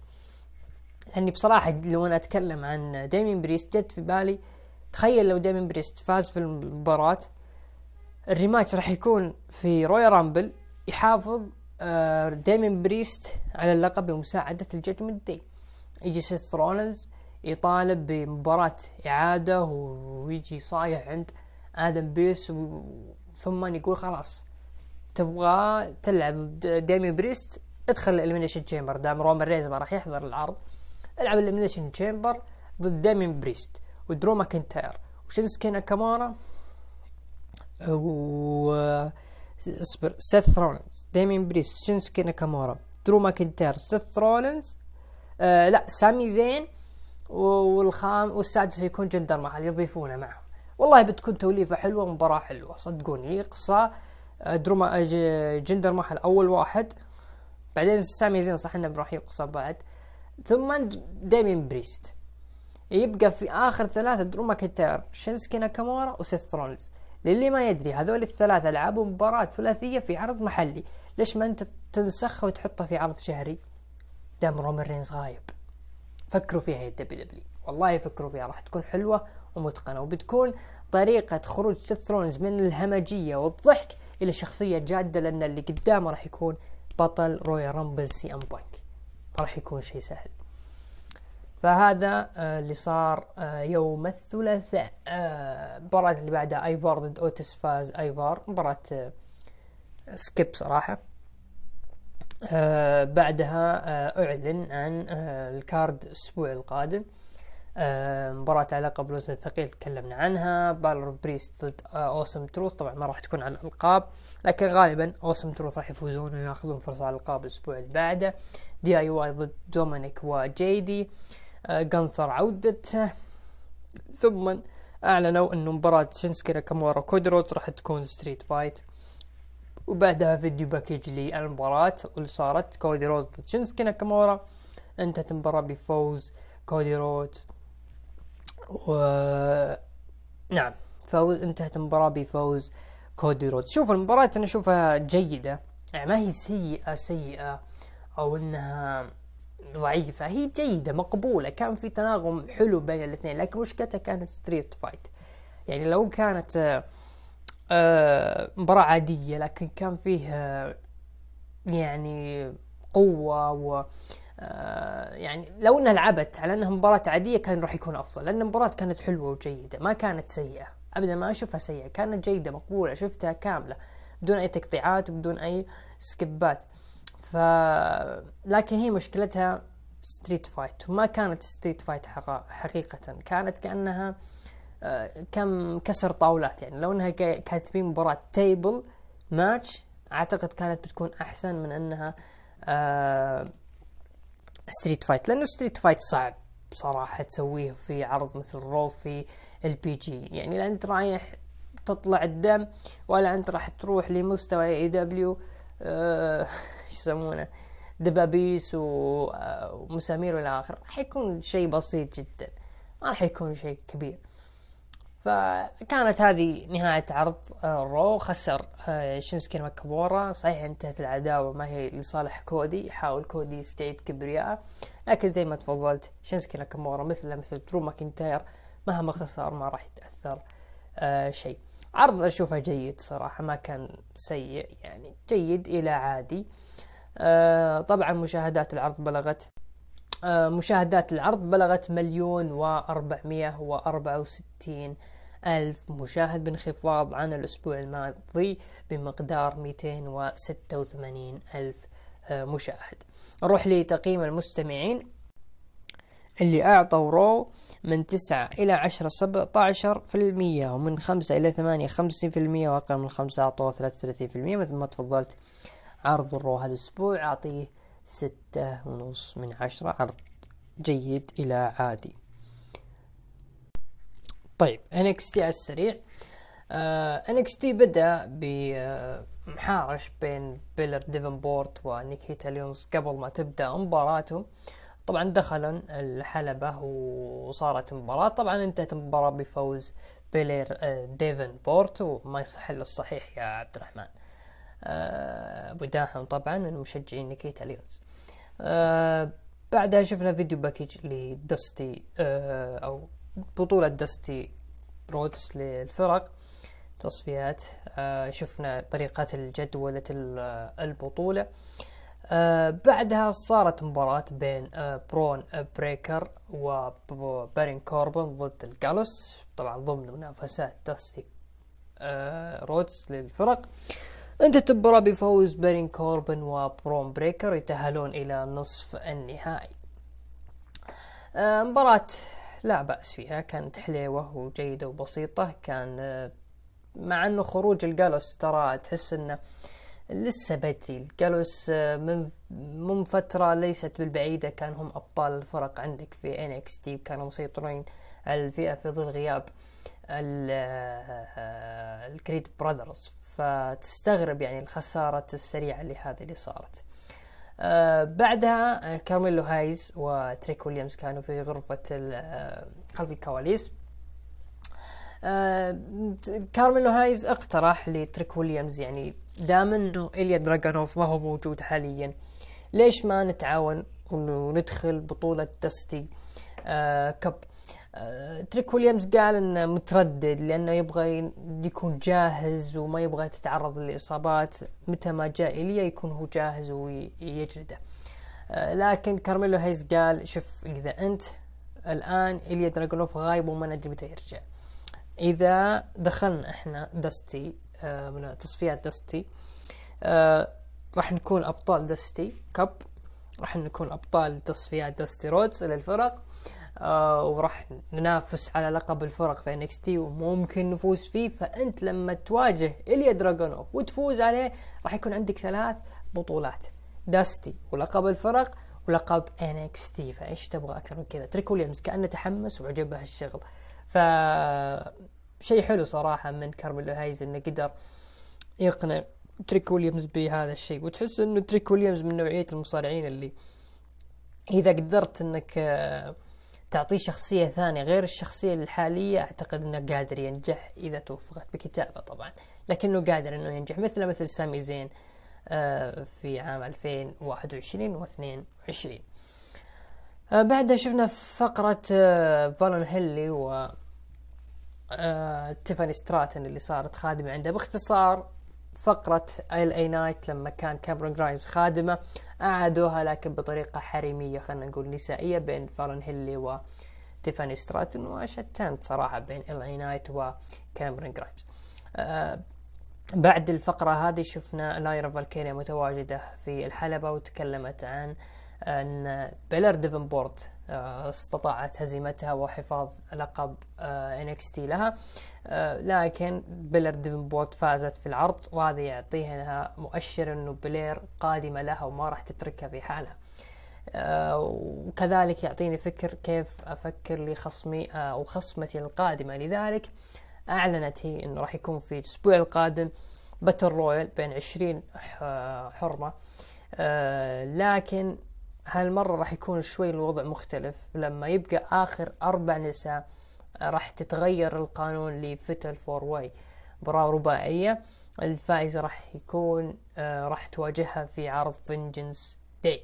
لأني بصراحة لو أنا أتكلم عن ديمين بريست جت في بالي تخيل لو ديمين بريست فاز في المباراة ال rematch راح يكون في Royal Rumble يحافظ آه، ديمين بريست على اللقب بمساعدة ال Judgment Day. يجي سيث رولنز يطالب بمباراة إعادة ويجي صايح عند آدم بيرس ثم يقول خلاص. تبغى تلعب ديمين بريست ادخل ال Elimination Chamber دام رومان رينز ما راح يحضر العرض العب ال Elimination Chamber ضد ديمين بريست ودرو ماكنتاير. وشينسكي ناكامورا و اصبر سيث رولنز ديمين بريست شينسكي ناكامورا درو ماكنتاير سيث رولنز آه لا سامي زين والخامس والسادس يكون جندر محل يضيفونه معه والله بتكون توليفة حلوة مباراة حلوة. صدقوني يقصى آه، درو ما آه، جندر محل أول واحد. بعدين سامي زين صح إنه راح يقصى بعد. ثم ديمين بريست. يبقى في آخر ثلاثة درو ماكنتاير شينسكي ناكامورا وسيث رولنز للي ما يدري هذول الثلاثة لعبوا مباراة ثلاثية في عرض محلي. ليش ما أنت تنسخها وتحطها في عرض شهري؟ دام رومان رينز غايب. فكروا فيها يا WWE. والله فكروا فيها راح تكون حلوة ومتقنة. وبتكون طريقة خروج سيث رولنز من الهمجية والضحك إلى شخصية جادة لأن اللي قدامه راح يكون بطل Royal Rumble سي إم بانك. راح يكون شيء سهل. فهذا آه، اللي صار آه، يوم الثلاثاء آه، المباراة اللي بعدها ايفار ضد أوتيس فاز ايفار مباراة skip صراحة. آه بعدها آه أعلن عن آه ال card الأسبوع القادم. آه، مباراة على لقب الوزن الثقيل تكلمنا عنها. بالور بريست ضد Awesome Truth طبعا ما راح تكون على الألقاب لكن غالبا Awesome Truth راح يفوزون وياخذون فرصة على الألقاب الأسبوع اللي بعده. DIY ضد دومينيك و JD جنثر عودته ثم أعلنوا انه مباراة شينسكي ناكامورا كودي رودز راح تكون street fight وبعدها video package للمباراة واللي صارت. كودي رودز ضد شينسكي ناكامورا انتهت المباراة بفوز كودي رودز و نعم فوز انتهت المباراة بفوز كودي رودز. شوف المباراة أنا أشوفها جيدة. يعني ما هي سيئة سيئة أو إنها ضعيفة. هي جيدة مقبولة. كان في تناغم حلو بين الاثنين لكن مشكلتها كانت street fight يعني لو كانت آه، آه، مباراة عادية لكن كان فيه يعني قوة و يعني لو إنها لعبت على إنها مباراة عادية كان راح يكون أفضل لأن المباراة كانت حلوة وجيدة ما كانت سيئة ابدا ما أشوفها سيئة كانت جيدة مقبولة شفتها كاملة بدون أي تقطيعات وبدون أي سكبات ف لكن هي مشكلتها street fight وما كانت street fight حقيقة كانت كأنها آه، كم كسر طاولات يعني لو إنها كانت مباراة table match أعتقد كانت بتكون أحسن من إنها street fight لأنه street fight صعب بصراحة تسويه في عرض مثل Raw في ال PG يعني لا أنت رايح تطلع الدم ولا أنت راح تروح لمستوى AEW إيش يسمونه؟ دبابيس آه، ومسامير والى اخره راح يكون شيء بسيط جدا. ما راح يكون شيء كبير. فكانت هذه نهاية عرض آه، Raw خسر شينسكي ناكامورا. صحيح انتهت العداوة ما هي لصالح كودي يحاول كودي يستعيد كبرياءه لكن زي ما تفضلت شينسكي ناكامورا مثل مثل درو ماكنتاير مهما خسر ما راح يتأثر شيء. عرض أشوفه جيد صراحة ما كان سيء يعني جيد إلى عادي. آه طبعا مشاهدات العرض بلغت آه مشاهدات العرض بلغت مليون وأربعمية وأربعة وستين ألف مشاهد بانخفاض عن الأسبوع الماضي بمقدار ميتين وستة وثمانين ألف آه مشاهد. نروح لتقييم المستمعين. اللي أعطوا Raw من تسعة إلى عشرة سبعة عشر في المية ومن خمسة إلى ثمانية خمسين في المية وأقل من خمسة أعطوه ثلاثة وثلاثين في المية. مثل ما تفضلت عرض ال Raw هذا الأسبوع أعطيه ستة ونص من عشرة عرض جيد إلى عادي. طيب NXT على السريع. آه NXT بدأ بمحارش بين بيلر ديفنبورت ونيكيتا ليونز قبل ما تبدأ مباراتهم طبعا دخلوا الحلبة وصارت مباراة. طبعا انتهت المباراة بفوز بيلير آه، ديفن بورت وما يصح إلا الصحيح يا عبد الرحمن. آه، أبو داحم طبعا من مشجعين نيكيتا ليونز آه، بعدها شفنا video package لدستي أو بطولة دستي رودز للفرق تصفيات شفنا طريقة الجدولة البطولة. آه بعدها صارت مباراة بين آه برون بريكر وبارين كوربن ضد الجالوس. طبعا ضمن منافسات داستي آه رودز للفرق. انتهت المباراة بفوز بارين كوربن وبرون بريكر يتأهلون إلى نصف النهائي. آه مباراة لا بأس فيها كانت حليوة وجيدة وبسيطة كان آه مع إنه خروج الجالوس ترى تحس آه لسه بدري. الجالوس آه، من من فترة ليست بالبعيدة كان هم أبطال الفرق عندك في NXT كانوا مسيطرين على الفئة في ظل غياب آه، ال Creed Brothers فتستغرب يعني الخسارة السريعة اللي اللي صارت. آه بعدها كارميلو هايز وتريك ويليامز كانوا في غرفة خلف الكواليس. آه كارميلو هايز اقترح لتريك ويليامز يعني دام إنه إليا دراجونوف ما هو موجود حاليا ليش ما نتعاون وندخل بطولة دستي آه Cup آه تريك ويليامز قال إنه متردد لأنه يبغى يكون جاهز وما يبغى تتعرض للاصابات متى ما جاء إليا يكون هو جاهز ويجلده. آه لكن كارميلو هيز قال شوف إذا أنت الآن إليا دراجونوف غايب وما ندري متى يرجع. إذا دخلنا إحنا دستي آه من تصفيات دستي آه راح نكون أبطال دستي Cup راح نكون أبطال تصفيات دستي رودز للفرق آه وراح ننافس على لقب الفرق في NXT وممكن نفوز فيه. فأنت لما تواجه إليا دراجونوف وتفوز عليه راح يكون عندك ثلاث بطولات. داستي ولقب الفرق ولقب NXT فإيش تبغى أكثر من كذا؟ تريك ويليامز كأنه تحمس وعجبه الشغل ف شيء حلو صراحة من كارميلو هايز إنه قدر يقنع تريك ويليامز بهذا الشيء. وتحس إنه تريك ويليامز من نوعية المصارعين اللي إذا قدرت إنك آه، تعطيه شخصية ثانية غير الشخصية الحالية أعتقد أنه قادر ينجح إذا توفقت بكتابة طبعا. لكنه قادر أنه ينجح. مثل مثل سامي زين آه، في عام 2021 و 22 بعدها شفنا فقرة آه، فالون هيلي و تيفاني ستراتن اللي صارت خادمة عنده. باختصار فقرة LA Knight لما كان كاميرون جرايمز خادمة أعادوها لكن بطريقة حريمية خلينا نقول نسائية بين فالون هيلي وتيفاني ستراتون وشتان صراحة بين LA Knight وكاميرون جرايمز بعد الفقرة هذه شفنا لايرا فالكيريا متواجدة في الحلبة وتكلمت عن أن بيلر ديفنبورت آه، استطاعت هزيمتها وحفاظ لقب NXT آه، لها. آه، لكن بيلر ديفنبورت فازت في العرض وهذا يعطيها مؤشر إنه بلير قادمة لها وما راح تتركها في حالها. وكذلك يعطيني فكر كيف أفكر لخصمي أو خصمتي القادمة. لذلك أعلنت هي إنه راح يكون في الأسبوع القادم battle royal بين عشرين حرمة. لكن هالمرة راح يكون شوي الوضع مختلف. لما يبقى آخر أربع نساء راح تتغير القانون ل fatal four way مباراة رباعية الفائزة راح يكون آه راح تواجهها في عرض Vengeance Day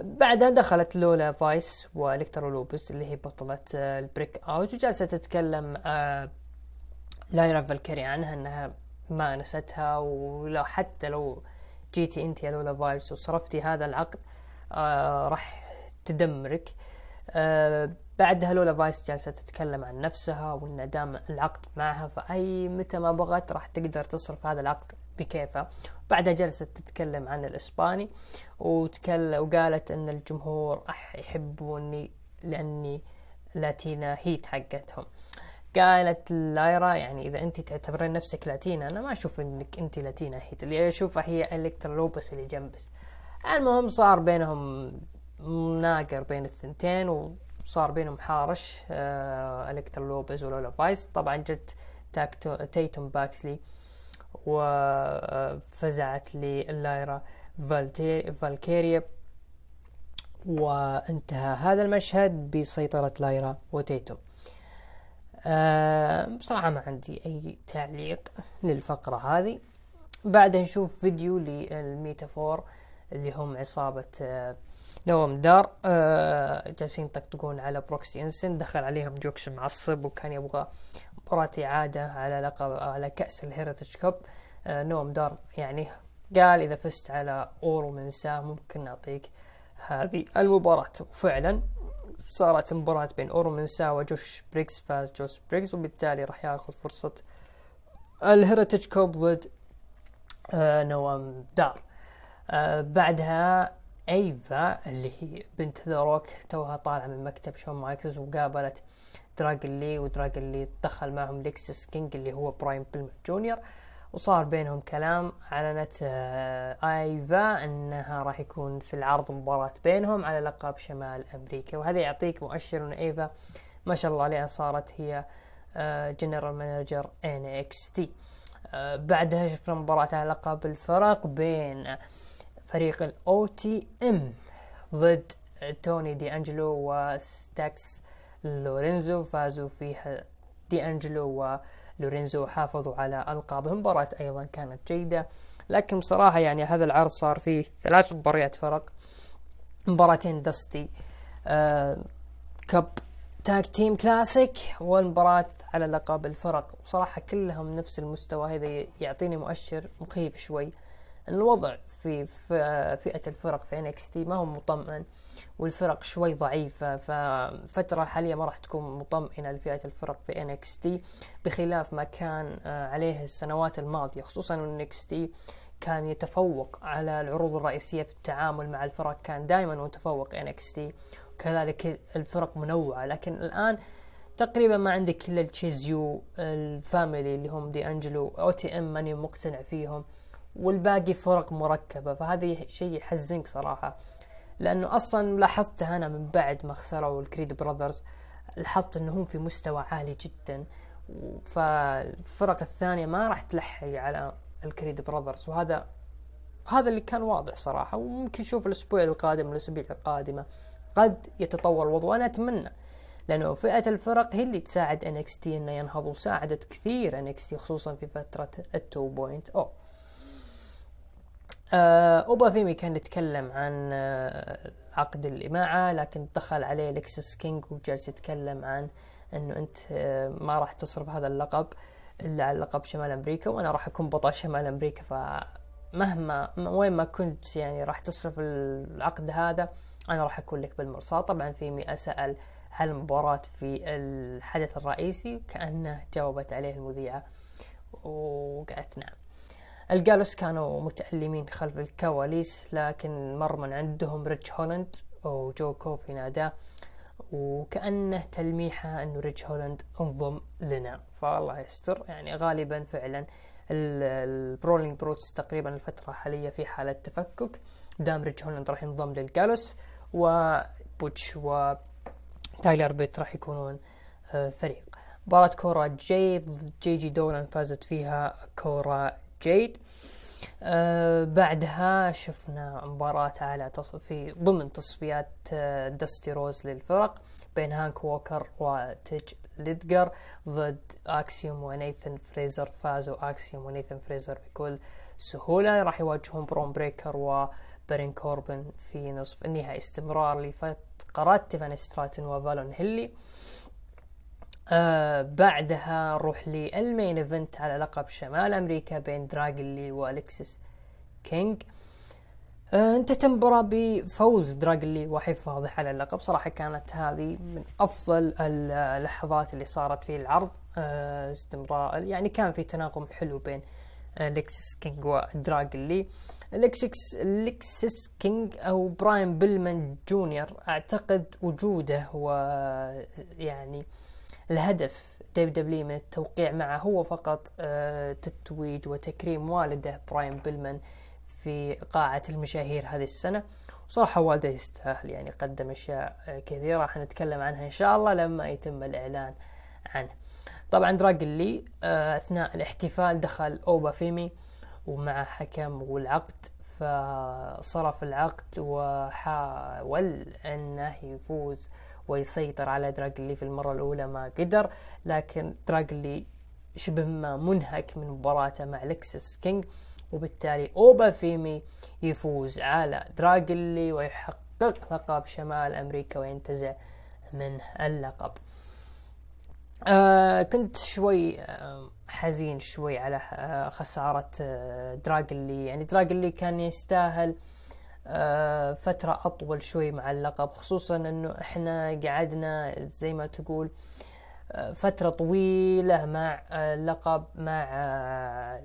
بعدها دخلت لولا فايس والكترو لوبس اللي هي بطلة آه ال Breakout وجالسة تتكلم آه لايرا فالكيري عنها إنها ما نستها ولو حتى لو جيتي أنت يا لولا فايس وصرفتي هذا العقد آه راح تدمرك. آه بعدها لولا فايس جالسة تتكلم عن نفسها وإن دام العقد معها فأي متى ما بغت راح تقدر تصرف هذا العقد بكيفها. بعدها جلست تتكلم عن الإسباني وتكلم وقالت أن الجمهور يحبوني لأني Latina heat حقتهم. قالت لايرا يعني إذا انت تعتبرين نفسك Latina أنا ما أشوف إنك انت Latina heat. اللي اشوفها هي الكترا لوبس اللي جنبس. المهم صار بينهم مناقر بين الثنتين وصار بينهم حارش آه الكترا لوبز ولولا فايس. طبعا جت تيتوم باكسلي وفزعت للايرا فالكيريا. وانتهى هذا المشهد بسيطرة لايرا وتيتوم. أه بصراحة ما عندي أي تعليق للفقرة هذه. بعدها نشوف فيديو للميتافور. اللي هم عصابة آه، نوم دار آه، جالسين يطقطقون على بروكس جينسن. دخل عليهم بروكس معصب وكان يبغى مباراة إعادة على لقب على كأس ال Heritage Cup آه، نوم دار يعني قال إذا فزت على أورو مينسا ممكن نعطيك هذه المباراة. وفعلا صارت مباراة بين أورو مينسا وجوش بريكس فاز جوش بريكس وبالتالي راح ياخذ فرصة ال Heritage Cup ضد نوم دار. آه بعدها ايفا اللي هي بنت ذا روك توها طالعة من مكتب شون مايكلز وقابلت دراجن لي ودراجن لي دخل معهم ليكسس كينج اللي هو براين بيلمان جونيور. وصار بينهم كلام اعلنت آه ايفا انها راح يكون في العرض مباراة بينهم على لقب شمال أمريكا. وهذا يعطيك مؤشر إن ايفا ما شاء الله عليها صارت هي General Manager NXT بعدها شفنا مباراة على لقب الفرق بين فريق ال OTM ضد توني دي انجلو وستاكس لورينزو. فازوا فيها دي انجلو ولورينزو حافظوا على القابهم مباراة أيضا كانت جيدة لكن بصراحة يعني هذا العرض صار فيه ثلاث مباريات فرق. مباراتين دستي آه Cup Tag Team Classic والمباراة على لقب الفرق. صراحة كلهم نفس المستوى هذا يعطيني مؤشر مخيف شوي. الوضع في فئة الفرق في NXT ما هو مطمئن والفرق شوي ضعيفة فالفترة الحالية ما راح تكون مطمئنة لفئة الفرق في NXT بخلاف ما كان آه، عليه السنوات الماضية خصوصا NXT كان يتفوق على العروض الرئيسية في التعامل مع الفرق كان دائما متفوق NXT كذلك الفرق منوعة. لكن الآن تقريبا ما عندك إلا التشيس يو ال Family اللي هم دي انجلو OTM ماني مقتنع فيهم. والباقي فرق مركبة. فهذا شيء يحزنك صراحة. لأنه أصلا لاحظته أنا من بعد ما خسروا الكريد براذرز. لاحظت انهم في مستوى عالي جدا. فالفرق الثانية ما راح تلحق على الكريد براذرز. وهذا هذا اللي كان واضح صراحة. وممكن نشوف الأسبوع القادم الأسابيع القادمة. قد يتطور الوضع. وأنا أتمنى. لأنه فئة الفرق هي اللي تساعد NXT إنه ينهض. وساعدت كثير NXT خصوصا في فترة ال 2.0 آه أوبا فيمي كان يتكلم عن آه عقد اللي معه لكن دخل عليه لكسس كينج وجالس يتكلم عن إنه أنت آه ما راح تصرف هذا اللقب إلا على لقب شمال أمريكا وأنا راح أكون بطل شمال أمريكا فمهما وين ما كنت يعني راح تصرف العقد هذا أنا راح أكون لك بالمرصاد. طبعا فيمي سأل عن المباراة في الحدث الرئيسي كأنه جاوبت عليه المذيعة وقالت نعم. الجالوس كانوا متألمين خلف الكواليس لكن مر من عندهم ريتش هولاند وجو كوفي ناداه وكأنه تلميحة أنه ريتش هولاند انضم لنا. فالله يستر يعني غالبا فعلا البرولينج بروتس تقريبا الفترة الحالية في حالة تفكك دام ريتش هولاند راح ينضم للجالوس وبوتش و تايلر بيت راح يكونون آه، فريق. مباراة كورا جيد ضد جي جي دولان فازت فيها كورا جيد. آه بعدها شفنا مباراة على في ضمن تصفيات آه دستي روز للفرق بين هانك ووكر وتانك ليدجر ضد أكسيوم ونيثن فريزر. فازوا أكسيوم ونيثن فريزر بكل سهولة. راح يواجهون برون بريكر وبرين كوربن في نصف النهائي. استمرار لفقرات تيفان ستراتن وفالون هيلي. آه بعدها نروح لل Main Event على لقب شمال أمريكا بين دراجن لي والكسس كينج. آه انتهت المباراة بفوز دراجن لي وحفاظه على اللقب. صراحة كانت هذه من أفضل اللحظات اللي صارت في العرض. آه استمرار يعني كان في تناغم حلو بين لكسس كينج ودراجن لي. لكسس لكسس كينج أو براين بيلمان جونيور أعتقد وجوده و يعني هدف ال WWE من التوقيع معه هو فقط آه، تتويج وتكريم والده براين بيلمان في قاعة المشاهير هذه السنة. وصراحة والده يستاهل يعني قدم أشياء آه، كثيرة راح نتكلم عنها إن شاء الله لما يتم الإعلان عنه. طبعا دراجن لي آه، أثناء الاحتفال دخل أوبا فيمي ومع حكم والعقد فصرف العقد وحاول أنه يفوز ويسيطر على دراجلي في المرة الأولى ما قدر لكن دراجلي شبه ما منهك من مباراته مع لكسس كينج وبالتالي أوبا فيمي يفوز على دراجن لي ويحقق لقب شمال أمريكا وينتزع من اللقب. آه كنت شوي آه حزين شوي على آه خسارة آه دراجن لي. يعني دراجن لي كان يستاهل آه، فترة أطول شوي مع اللقب خصوصا أنه إحنا قعدنا زي ما تقول آه، فترة طويلة مع اللقب مع آه،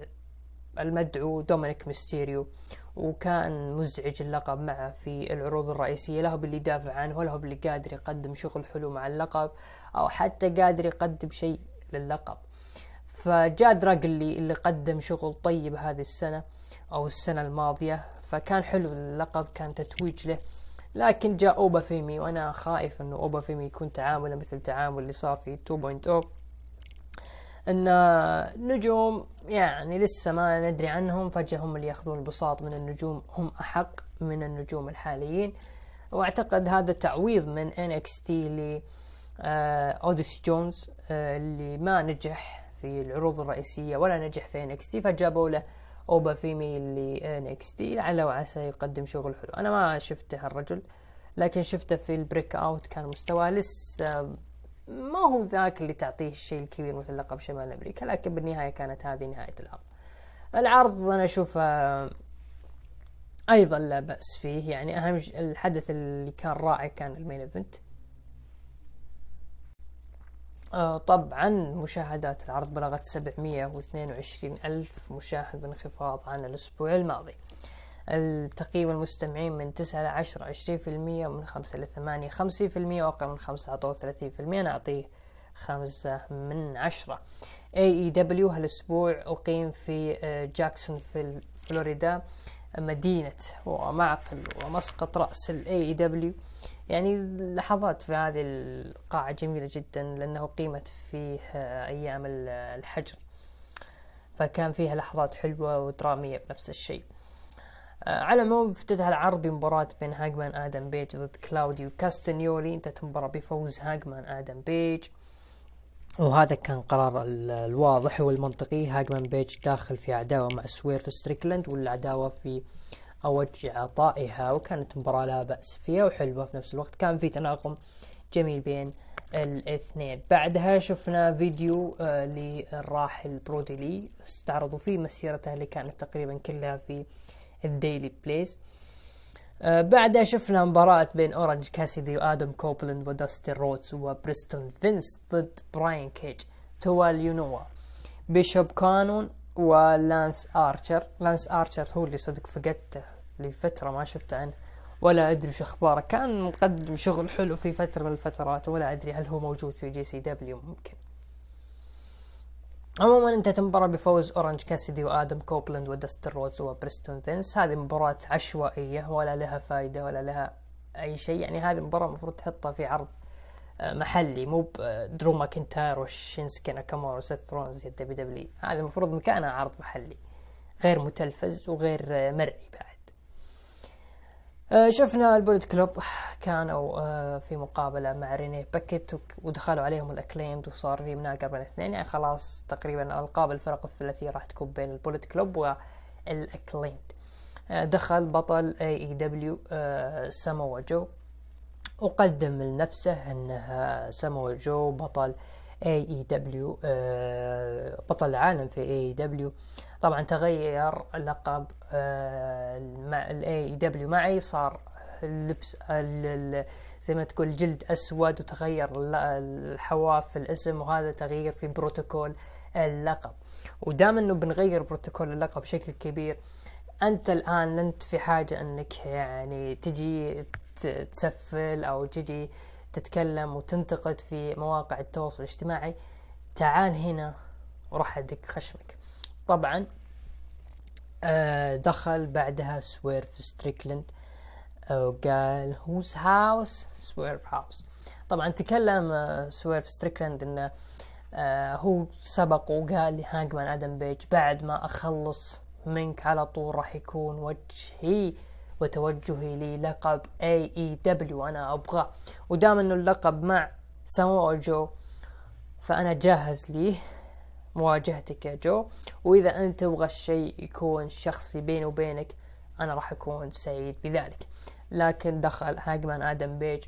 المدعو دومينيك ميستيريو وكان مزعج اللقب معه في العروض الرئيسية لا هو باللي يدافع عنه ولا هو باللي قادر يقدم شغل حلو مع اللقب أو حتى قادر يقدم شيء للقب. فجاء دراجن لي اللي قدم شغل طيب هذه السنة أو السنة الماضية فكان حلو اللقب كان تتويج له. لكن جاء أوبا فيمي وأنا خائف أنه أوبا فيمي يكون تعامله مثل تعامل اللي صار في 2.0 إن نجوم يعني لسه ما ندري عنهم فجأة هم اللي يأخذون البساط من النجوم. هم أحق من النجوم الحاليين. وأعتقد هذا تعويض من NXT ل اوديسي جونز اللي ما نجح في العروض الرئيسية ولا نجح في NXT فجابوا له أوبا فيمي اللي NXT لعل وعسى يقدم شغل حلو. أنا ما شفته الرجل لكن شفته في ال Breakout كان مستواه لسه ما هو ذاك اللي تعطيه الشيء الكبير مثل لقب شمال أمريكا لكن بالنهاية كانت هذه نهاية العرض العرض أنا أشوفه أيضا لا بأس فيه يعني أهم الحدث اللي كان رائع كان ال Main Event. آه، طبعا مشاهدات العرض بلغت 722 ألف مشاهد بانخفاض عن الأسبوع الماضي. تقييم المستمعين من تسعة لعشرة عشرين في المية من خمسة لثمانية خمسين في المية وأقل من خمسة أعطوه ثلاثين في المية. أنا أعطيه خمسة من عشرة. AEW هالأسبوع أقيم في جاكسون في فلوريدا مدينة ومعقل ومسقط رأس ال AEW يعني لحظات في هذه القاعة جميلة جدا لأنه أقيمت فيه أيام الحجر. فكان فيها لحظات حلوة ودرامية بنفس الشيء. آه، على العموم افتتح العرض بمباراة بين هاجمان آدم بيج ضد كلاوديو كاستنيولي انتهت المباراة بفوز هاجمان آدم بيج. وهذا كان قرار الواضح والمنطقي. هاجمان بيج داخل في عداوة مع سوير في ستريكلاند والعداوة في أوج عطائها وكانت مباراة لا بأس فيها وحلوة في نفس الوقت. كان في تناغم جميل بين الاثنين. بعدها شفنا فيديو آه للراحل بروديلي. استعرضوا فيه مسيرته اللي كانت تقريبا كلها في ال Daily's Place آه بعدها شفنا مباراة بين أورنج كاسيدي وآدم كوبلاند وداستن رودز وبريستون فينس ضد براين كيج. توا ليونا. بيشوب كانون ولانس آرشر. لانس آرشر هو اللي صدق فقدته لفترة ما شفت عنه. ولا أدري شو أخباره. كان مقدم شغل حلو في فترة من الفترات ولا أدري هل هو موجود في GCW ممكن. عموما انتهت المباراة بفوز أورنج كاسيدي وآدم كوبلاند وداستن رودز وبريستون فينس. هذه مباراة عشوائية ولا لها فايدة ولا لها أي شيء. يعني هذه المباراة المفروض تحطها في عرض محلي مو درو ماكنتاير وشينسكي ناكامورا وسيث رولنز WWE. هذا المفروض مكانها عرض محلي غير متلفز وغير مرئي بعد. آه، شفنا ال Bullet Club كانوا آه، في مقابلة مع ريني باكيت ودخلوا عليهم ال Acclaimed وصار في مناقرة بين الاثنين يعني خلاص تقريبا ألقاب الفرق الثلاثية راح تكون بين ال Bullet Club وال Acclaimed. آه، دخل بطل اي اي دبليو سامو جو. وقدم لنفسه انه سامو جو بطل AEW بطل العالم في AEW طبعا تغير لقب ال AEW معي صار اللبس زي ما تقول جلد أسود وتغير الحواف في الاسم وهذا تغيير في بروتوكول اللقب. ودام إنه بنغير بروتوكول اللقب بشكل كبير أنت الآن انت في حاجة إنك يعني تجي تسفل أو تجي تتكلم وتنتقد في مواقع التواصل الاجتماعي تعال هنا وراح ادك خشمك. طبعا آه دخل بعدها سويرف ستريكلند وقال whose house Swerve's house طبعا تكلم آه سويرف ستريكلند انه هو سبق وقال لهانجمان آدم بيج بعد ما أخلص منك على طول راح يكون وجهي. وتوجهي للقب AEW أنا ابغاه ودام إنه اللقب مع سامو جو فأنا جاهز ليه مواجهتك يا جو. وإذا أنت تبغى الشيء يكون شخصي بيني وبينك أنا راح أكون سعيد بذلك. لكن دخل هاجمان آدم بيج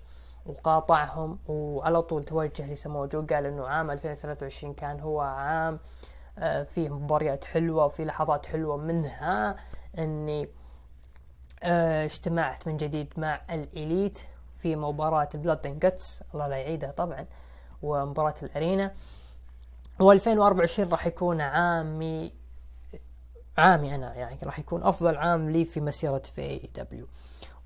وقاطعهم وعلى طول توجه لسمو جو قال إنه عام 2023 كان هو عام آه، فيه مباريات حلوة وفي لحظات حلوة منها إني اجتمعت من جديد مع ال Elite في مباراة Blood and Guts الله لا يعيدها طبعا ومباراة ال arena. و2024 راح يكون عامي عامي أنا يعني راح يكون أفضل عام لي في مسيرتي في AEW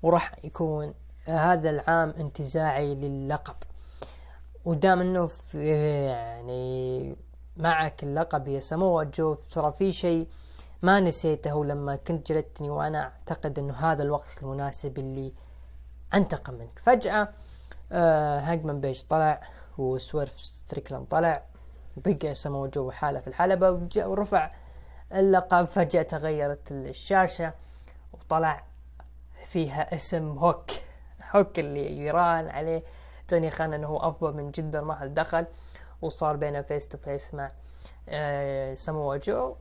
وراح يكون هذا العام انتزاعي للقب. ودام إنه في يعني معك اللقب يا سمو جو ترى في شيء ما نسيته لما كنت جلدتني وأنا أعتقد إنه هذا الوقت المناسب اللي أنتقم منك. فجأة آه هاجمان بيج طلع وسويرف ستريكلاند طلع بقى سمو جو حالة في الحلبة ورفع اللقب فجأة تغيرت الشاشة وطلع فيها اسم هوك. هوك اللي يراهن عليه. توني خان إنه هو أفضل من جدا ما دخل وصار بينه face to face مع آه سمو جو.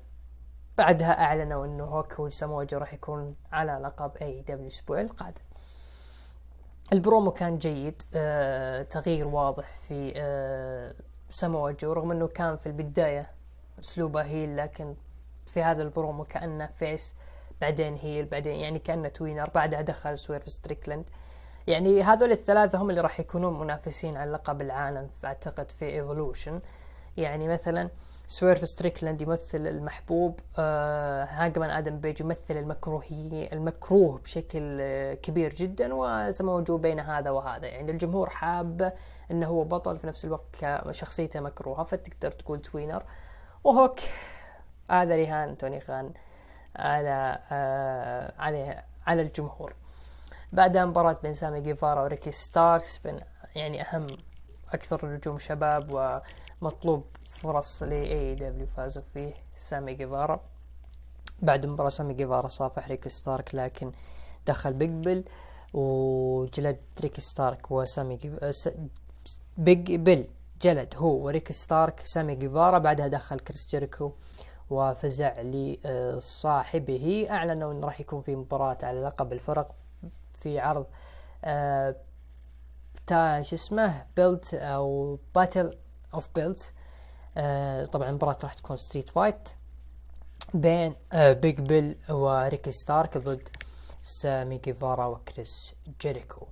بعدها أعلنوا إنه هوك وسمو جو راح يكون على لقب AEW الأسبوع القادم. البرومو كان جيد آه تغيير واضح في آه سمو جو رغم إنه كان في البداية أسلوبه heel لكن في هذا البرومو كأنه face بعدين heel بعدين يعني كأنه tweener بعدها دخل سويرف ستريكلاند. يعني هذول الثلاثة هم اللي راح يكونون منافسين على لقب العالم أعتقد في Revolution يعني مثلا سويرف ستريكلاند يمثل المحبوب آه هاجمان آدم بيج يمثل المكروهي المكروه بشكل آه كبير جدا وسمو جو بين هذا وهذا. يعني الجمهور حاب إنه هو بطل في نفس الوقت شخصيته مكروهة فتقدر تقول tweener وهوك هذا رهان توني خان على آه على على الجمهور. بعدها مباراة بين سامي جيفارا وريكي ستاركس بين يعني أهم أكثر النجوم شباب ومطلوب فرص ل AEW فازوا فيه سامي جيفارا. بعد مباراة سامي جيفارا صافح ريكي ستارك لكن دخل بيج بيل وجلد ريكي ستارك وسامي بيج بيل جلد هو وريكي ستارك سامي جيفارا بعدها دخل كريس جيريكو وفزع لصاحبه. أعلنوا انه راح يكون في مباراة على لقب الفرق في عرض آه تا شو اسمه Belt أو Battle of Belt. طبعا المباراة راح تكون street fight بين آه بيج بيل وريكي ستارك ضد سامي جيفارا وكريس جيريكو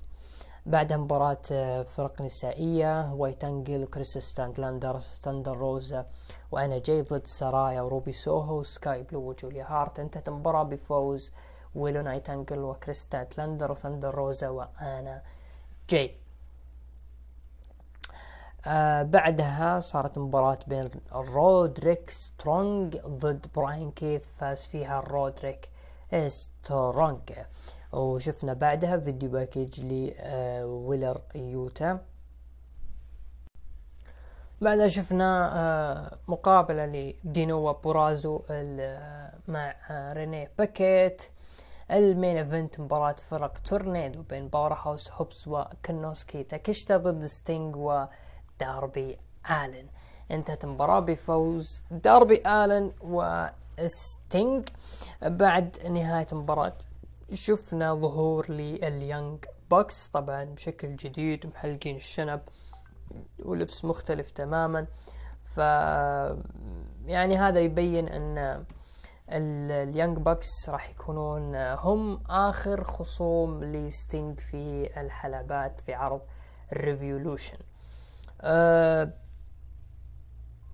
بعدها مباراة آه فرق نسائية ويلو نايتنجيل وكريس ستاندلاندر ثاندر روزا وآنا جاي ضد سرايا وروبي سوهو سكاي بلو وجوليا هارت انتهت المباراة بفوز ويلو نايتنجيل وكريس ستاندلاندر وثاندر روزا وآنا جاي. آه بعدها صارت مباراة بين رودريك سترونج ضد براين كيث فاز فيها رودريك سترونج وشفنا بعدها video package لويلر يوتا. بعدها شفنا آه مقابلة لديونا بورازو مع آه ريني باكيت ال main event مباراة فرق تورنيدو بين باور هاوس هوبس وكنوسكي تاكيشتا ضد ستينج وداربي آلن. انتهت المباراة بفوز داربي آلن وستينج بعد نهاية المباراة شفنا ظهور لليانج بوكس طبعا بشكل جديد محلقين الشنب ولبس مختلف تماما. ف يعني هذا يبين أن اليانج بوكس راح يكونون هم آخر خصوم لستينج في الحلبات في عرض الريفولوشن أه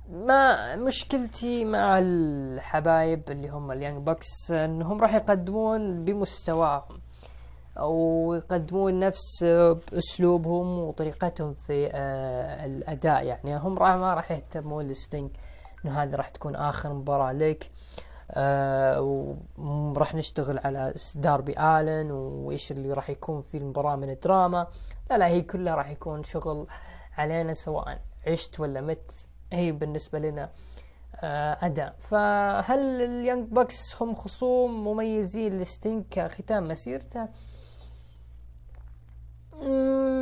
ما مشكلتي مع الحبايب اللي هم اليانج بوكس إنهم راح يقدمون بمستواهم أو يقدمون نفس أسلوبهم وطريقتهم في آه الأداء. يعني هم راح ما راح يهتمون لستينج إنه هذه راح تكون آخر مباراة لك آه وراح نشتغل على داربي آلن وإيش اللي راح يكون في المباراة من الدراما. لا لا هي كلها راح يكون شغل علينا سواء عشت ولا مت هي بالنسبة لنا آه أداء فهل اليانج بوكس هم خصوم مميزين لستينج كختام مسيرته؟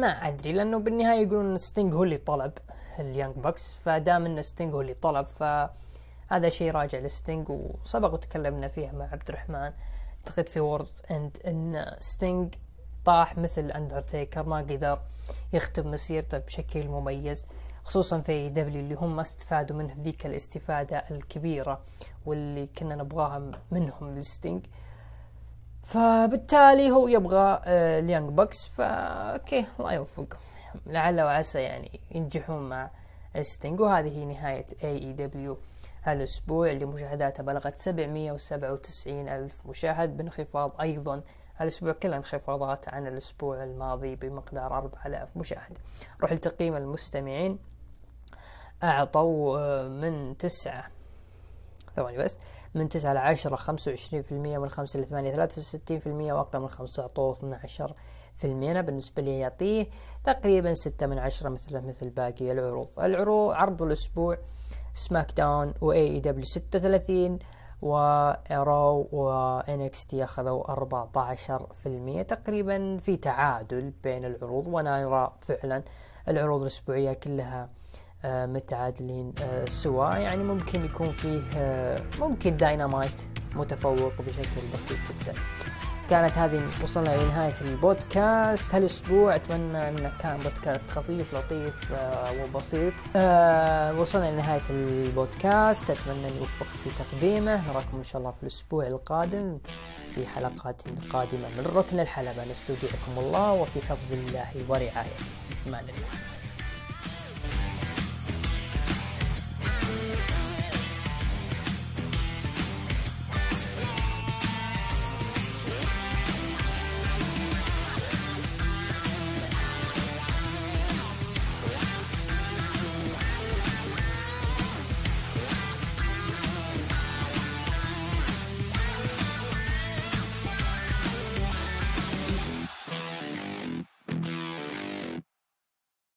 ما أدري لأنه بالنهاية يقولون ستينج هو اللي طلب اليانج بوكس فدام إن ستينج هو اللي طلب فهذا شيء راجع لستينج وسبق وتكلمنا فيها مع عبد الرحمن. أعتقد في ووردز اند إن ستينج طاح مثل أندرتيكر ما قدر يختم مسيرته بشكل مميز خصوصا في دبليو اللي هم استفادوا منه ذيك الاستفادة الكبيرة واللي كنا نبغاها منهم لستينج فبالتالي هو يبغى آه اليانج بوكس ف okay الله يوفق لعل وعسى يعني ينجحون مع ستينج وهذه هي نهاية AEW هالاسبوع اللي مشاهداتها بلغت 797 ألف مشاهد بانخفاض أيضا الأسبوع كله انخفاضات عن الأسبوع الماضي بمقدار 4000 مشاهد. روح لتقييم المستمعين. أعطوا من تسعة ثواني بس من تسعة وعشرين في المية من خمسة لثمانية ثلاثة وستين في المية وأقل من خمسة أعطوه اثنى عشر في المية. أنا بالنسبة لي يعطيه تقريبا ستة من عشرة مثل مثل باقي العروض. العروض عرض الأسبوع سماك داون و AEW ستة ثلاثين و Raw و NXT أخذوا 14% تقريبا في تعادل بين العروض وأنا أرى فعلا العروض الأسبوعية كلها متعادلين سوا. يعني ممكن يكون فيه ممكن داينامايت متفوق بشكل بسيط جدا. كانت هذه وصلنا لنهاية البودكاست. هالأسبوع أتمنى أنه كان بودكاست خفيف لطيف وبسيط. أه وصلنا لنهاية البودكاست. أتمنى أني وفقت في تقديمه. نراكم إن شاء الله في الأسبوع القادم في حلقات قادمة من ركن الحلبة. نستودعكم الله وفي حفظ الله ورعايته. أمان الله